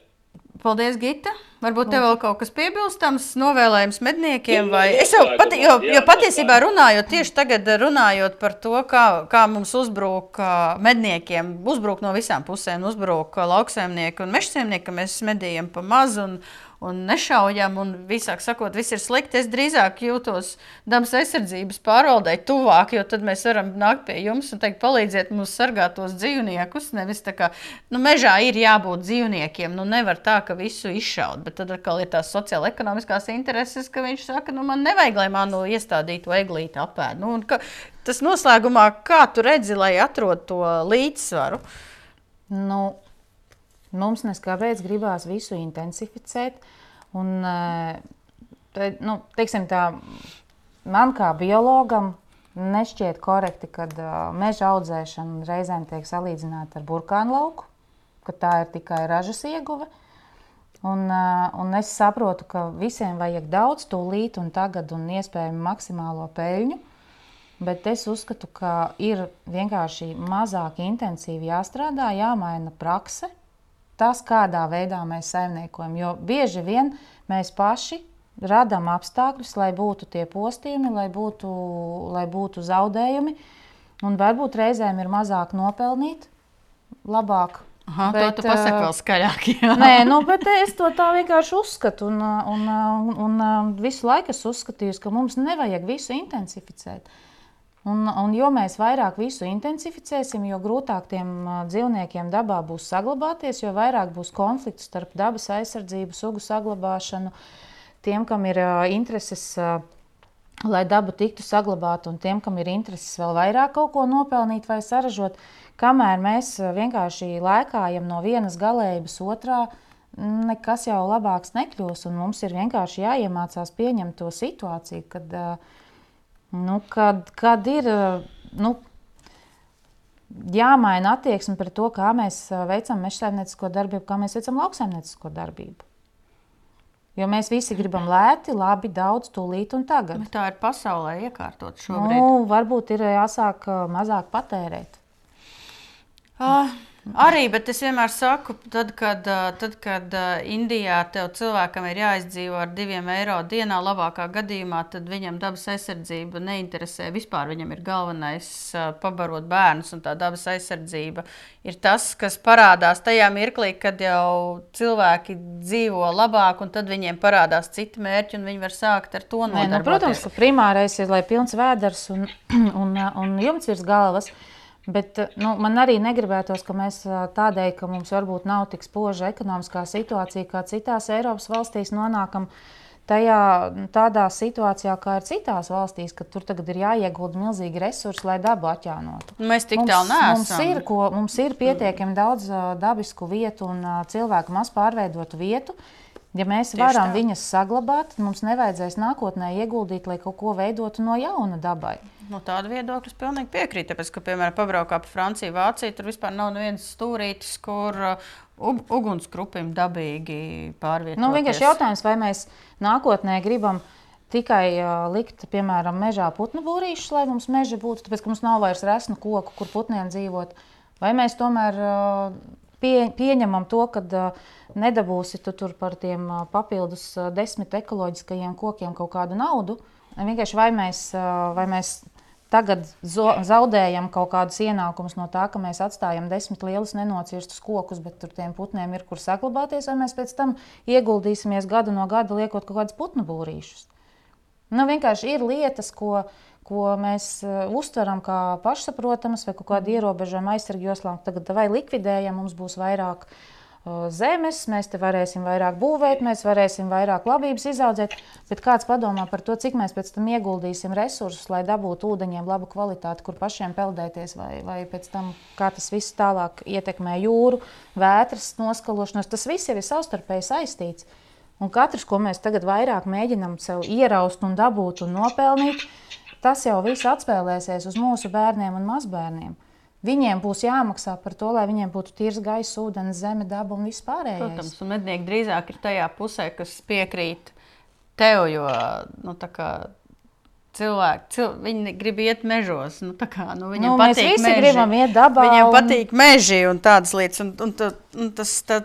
Paldies, Gita. Varbūt tev vēl kaut kas piebilstams, novēlējums medniekiem. Nu, Vai... nu, Es jau pati, jo, jo patiesībā runājot tieši tagad, runājot par to, kā, kā mums uzbruk ā, medniekiem, uzbruk no visām pusēm, uzbruk ā, lauksaimnieki un mežsaimnieki, ka mēs medījam pa mazu un, un nešaujam, un visāk sakot, viss ir slikti. Es drīzāk jūtos dabas aizsardzības pārvaldē tuvāk, jo tad mēs varam nākt pie jums un teikt, palīdziet mums sargāt tos dzīvniekus. Nevis tā kā, nu, mežā ir jābūt dzīvniekiem, nu, nevar tā, ka visu izšaut, bet tad atkal ir tās sociāla-ekonomiskās intereses, ka viņš saka, nu, man nevajag, lai manu iestādītu eglīti apēd. Nu, ka, tas noslēgumā, kā tu redzi, lai atrod to līdzsvaru? Nu, mums neskāpēc gribās visu intensificēt. Un, eh, te, nu, teiksim tā, man kā biologam nešķiet korekti, ka uh, meža audzēšana reizēm tiek salīdzināta ar burkānu lauku, ka tā ir tikai ražas ieguve. Un, uh, un es saprotu, ka visiem vajag daudz tūlīt un tagad un iespējami maksimālo peļņu. Bet es uzskatu, ka ir vienkārši mazāk intensīvi jāstrādā, jāmaina prakse, tas, kādā veidā mēs saimniekojam. Jo bieži vien mēs paši radām apstākļus, lai būtu tie postījumi, lai būtu, lai būtu zaudējumi. Un varbūt reizēm ir mazāk nopelnīt, labāk. Aha, bet, to tu pasaki vēl skaļāk. Jā. Nē, nu, bet es to tā vienkārši uzskatu. Un, un, un, un visu laiku es uzskatīju, ka mums nevajag visu intensificēt. Un, un jo mēs vairāk visu intensificēsim, jo grūtāk tiem dzīvniekiem dabā būs saglabāties, jo vairāk būs konfliktu starp dabas aizsardzību, sugu saglabāšanu, uh, tiem, kam ir uh, intereses, uh, lai daba tiktu saglabāta, un tiem, kam ir intereses vēl vairāk kaut ko nopelnīt vai saražot, kamēr mēs vienkārši lēkājam no vienas galējības otrā, nekas jau labāks nekļūs. Mums ir vienkārši jāiemācās pieņemt to situāciju, kad, nu, kad, kad ir. Nu, jāmaina attieksme pret to, kā mēs veicam mežsaimniecisko darbību, kā mēs veicam lauksaimniecisko darbību. Jo mēs visi gribam lēti, labi, daudz, tūlīt un tagad. Bet tā ir pasaulē iekārtot šobrīd. Nu, varbūt ir jāsāk mazāk patērēt. Ah, Arī, bet es vienmēr saku, tad, kad, tad, kad Indijā tev cilvēkam ir jāizdzīvo ar diviem eiro dienā, labākā gadījumā, tad viņam dabas aizsardzība neinteresē. Vispār viņam ir galvenais pabarot bērnus, un tā dabas aizsardzība ir tas, kas parādās tajā mirklī, kad jau cilvēki dzīvo labāk, un tad viņiem parādās citi mērķi, un viņi var sākt ar to nodarboties. Nu, protams, ka primārais ir, lai pilns vēders un, un, un jumts virs galvas. Bet nu, man arī negribētos, ka mēs tādēļ, ka mums varbūt nav tik spoža ekonomiskā situācija, kā citās Eiropas valstīs, nonākam tajā, tādā situācijā, kā ir citās valstīs, ka tur tagad ir jāiegulda milzīgi resursi, lai dabu atjaunotu. Mēs tik tālu neesam. Mums ir, ko, mums ir pietiekami daudz dabisku vietu un cilvēku maz pārveidotu vietu. Ja mēs Tieši varam tā. viņas saglabāt, tad mums nevajadzēs nākotnē ieguldīt, lai kaut ko veidotu no jauna dabai. No tāda viedokļa es pilnīgi piekrītu. Tāpēc, ka, piemēram, pabraukā pa Franciju, Vāciju, tur vispār nav nevienas stūrītes, kur uh, ugunsgrupim dabīgi pārvietoties. Nu, vienkārši jautājums, vai mēs nākotnē gribam tikai uh, likt, piemēram, mežā putnu būrīšus, lai mums meža būtu, tāpēc, ka mums nav vairs resnu koku, kur putniem dzīvot. Vai mēs tomēr uh, pie, pieņemam to, ka uh, nedabūsi tu tur par tiem uh, papildus uh, desmit ekoloģiskajiem kokiem kaut kādu naudu. Vienkārši vai mēs, uh, vai mēs Tagad zaudējam kaut kādus ienākumus no tā, ka mēs atstājam desmit lielus nenocirstus kokus, bet tur tiem putniem ir kur saglabāties, vai mēs pēc tam ieguldīsimies gadu no gada liekot kaut kādus putnu būrīšus. Nu, vienkārši ir lietas, ko, ko mēs uh, uztveram kā pašsaprotamas, vai kaut kādu ierobežojumu aizsargu joslām. Tagad vai likvidējam, mums būs vairāk uh, zemes, mēs te varēsim vairāk būvēt, mēs varēsim vairāk labības izaudzēt. Bet kāds padomā par to, cik mēs pēc tam ieguldīsim resursus, lai dabūtu ūdeņiem labu kvalitāti, kur pašiem peldēties, vai, vai pēc tam kā tas viss tālāk ietekmē jūru, vētras noskalošanos. Tas viss jau ir savstarpēji saistīts. Un katrs, ko mēs tagad vairāk mēģinām sev ieraust un dabūt un nopelnīt, tas jau viss atspēlēsies uz mūsu bērniem un mazbērniem. Viņiem būs jāmaksā par to, lai viņiem būtu tīrs gaiss, ūdens, zeme, daba un viss pārējais. Protams, un mednieki drīzāk ir tajā pusē, kas piekrīt tev, jo nu, cilvēki, cil, viņi grib iet mežos. Nu, kā, nu, nu, mēs visi meži. gribam iet dabā. Viņiem un... patīk meži un tādas lietas. Un, un, un, un tas, tā,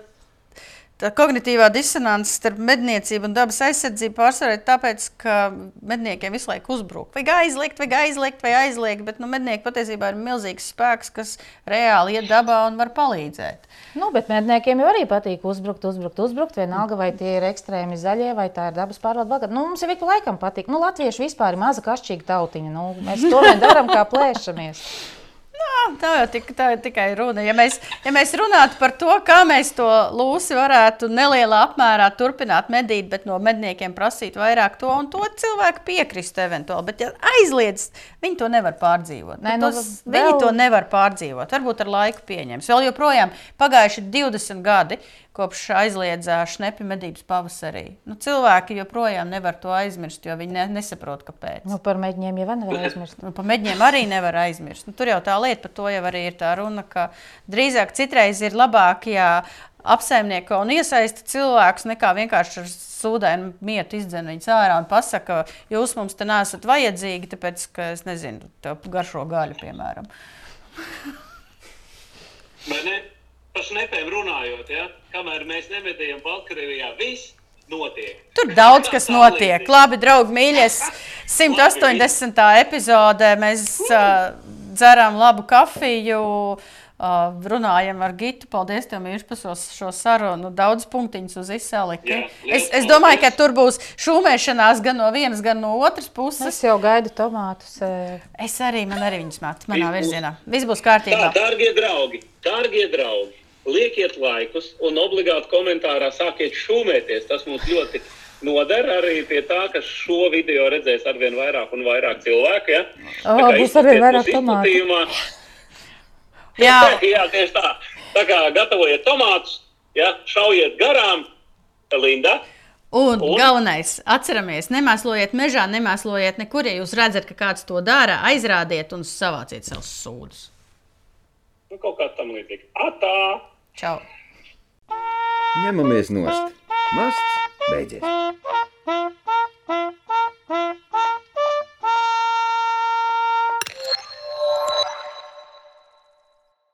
Tā kognitīvā disonance starp medniecību un dabas aizsardzību pārsvarā ir tāpēc, ka medniekiem visu laiku uzbrūk. Vajag aizliegt, vajag aizliegt, vai aizliegt, bet nu, mednieki patiesībā ir milzīgs spēks, kas reāli iet dabā un var palīdzēt. Nu, bet medniekiem jau arī patīk uzbrukt, uzbrukt, uzbrukt. Vienalga, vai tie ir ekstrēmi zaļie, vai tā ir dabas pārvalde. Nu, mums jau ik laikam patīk. Nu, Latvieši vispār ir maza kašķīga tautiņa. Nu, mēs to darām, kā plēšamies. Jā, tā jau tik, tā ir tikai runa. Ja mēs, ja mēs runātu par to, kā mēs to lūsi varētu nelielā apmērā turpināt medīt, bet no medniekiem prasīt vairāk to un to cilvēku piekrist eventuāli. Bet, ja aizliedz, viņi to nevar pārdzīvot. Nē, nu, tos, vēl... Viņi to nevar pārdzīvot. Varbūt ar laiku pieņems. Vēl joprojām pagājuši 20 gadi. Kopš aizliedzā šnepi medības pavasarī. Nu, cilvēki joprojām nevar to aizmirst, jo viņi ne, nesaprot, kāpēc. Nu, par mēģiniem jau nevar aizmirst. Nu, par mēģiniem arī nevar aizmirst. Nu, tur jau tā lieta, par to jau arī ir tā runa, ka drīzāk citreiz ir labāk, ja apsaimnieko un iesaista cilvēkus, nekā vienkārši ar sūdainu mietu izdzen viņus ārā un pasaka, jūs mums te nesat vajadzīgi, tāpēc, ka es nezinu, garšo gaļu, piemēram. Vai ne? Par šnepēm runājot, ja? kamēr mēs nemedījam Baltkrievijā, viss notiek. Tur daudz kas notiek. Labi, draugi, mīļais, 180. epizodē mēs uh, dzeram labu kafiju. Uh, runājam ar Gitu. Paldies, tev, Mīļš, par šo, šo sarunu. Daudz punktiņus uz liels Es, es domāju, ka tur būs šūmēšanās gan no vienas, gan no otras puses. Es jau gaidu tomātus. Es arī, man arī viņas met manā virzienā. Viss būs Tā, kārtībā. dārgie draugi, dārgie draugi, liekiet laikus un obligāti komentārā sākiet šūmēties. Tas mums ļoti noder arī pie tā, ka šo video redzēs arvien vairāk un vairāk cilvēku. Ja? O, Tā kā būs arvien vairāk tomātu. Jā, jā, tieši tā. Tā kā gatavojiet tomātus, ja? šaujiet garām, Linda. un Un? galvenais, atceramies, nemēslojiet mežā, nemēslojiet nekur. Ja jūs redzat, ka kāds to dara, aizrādiet un savāciet savus sūdus. Nu, kaut kā tam līdzīga. Atā! Čau! Ņemamies nost! Masts beidzies!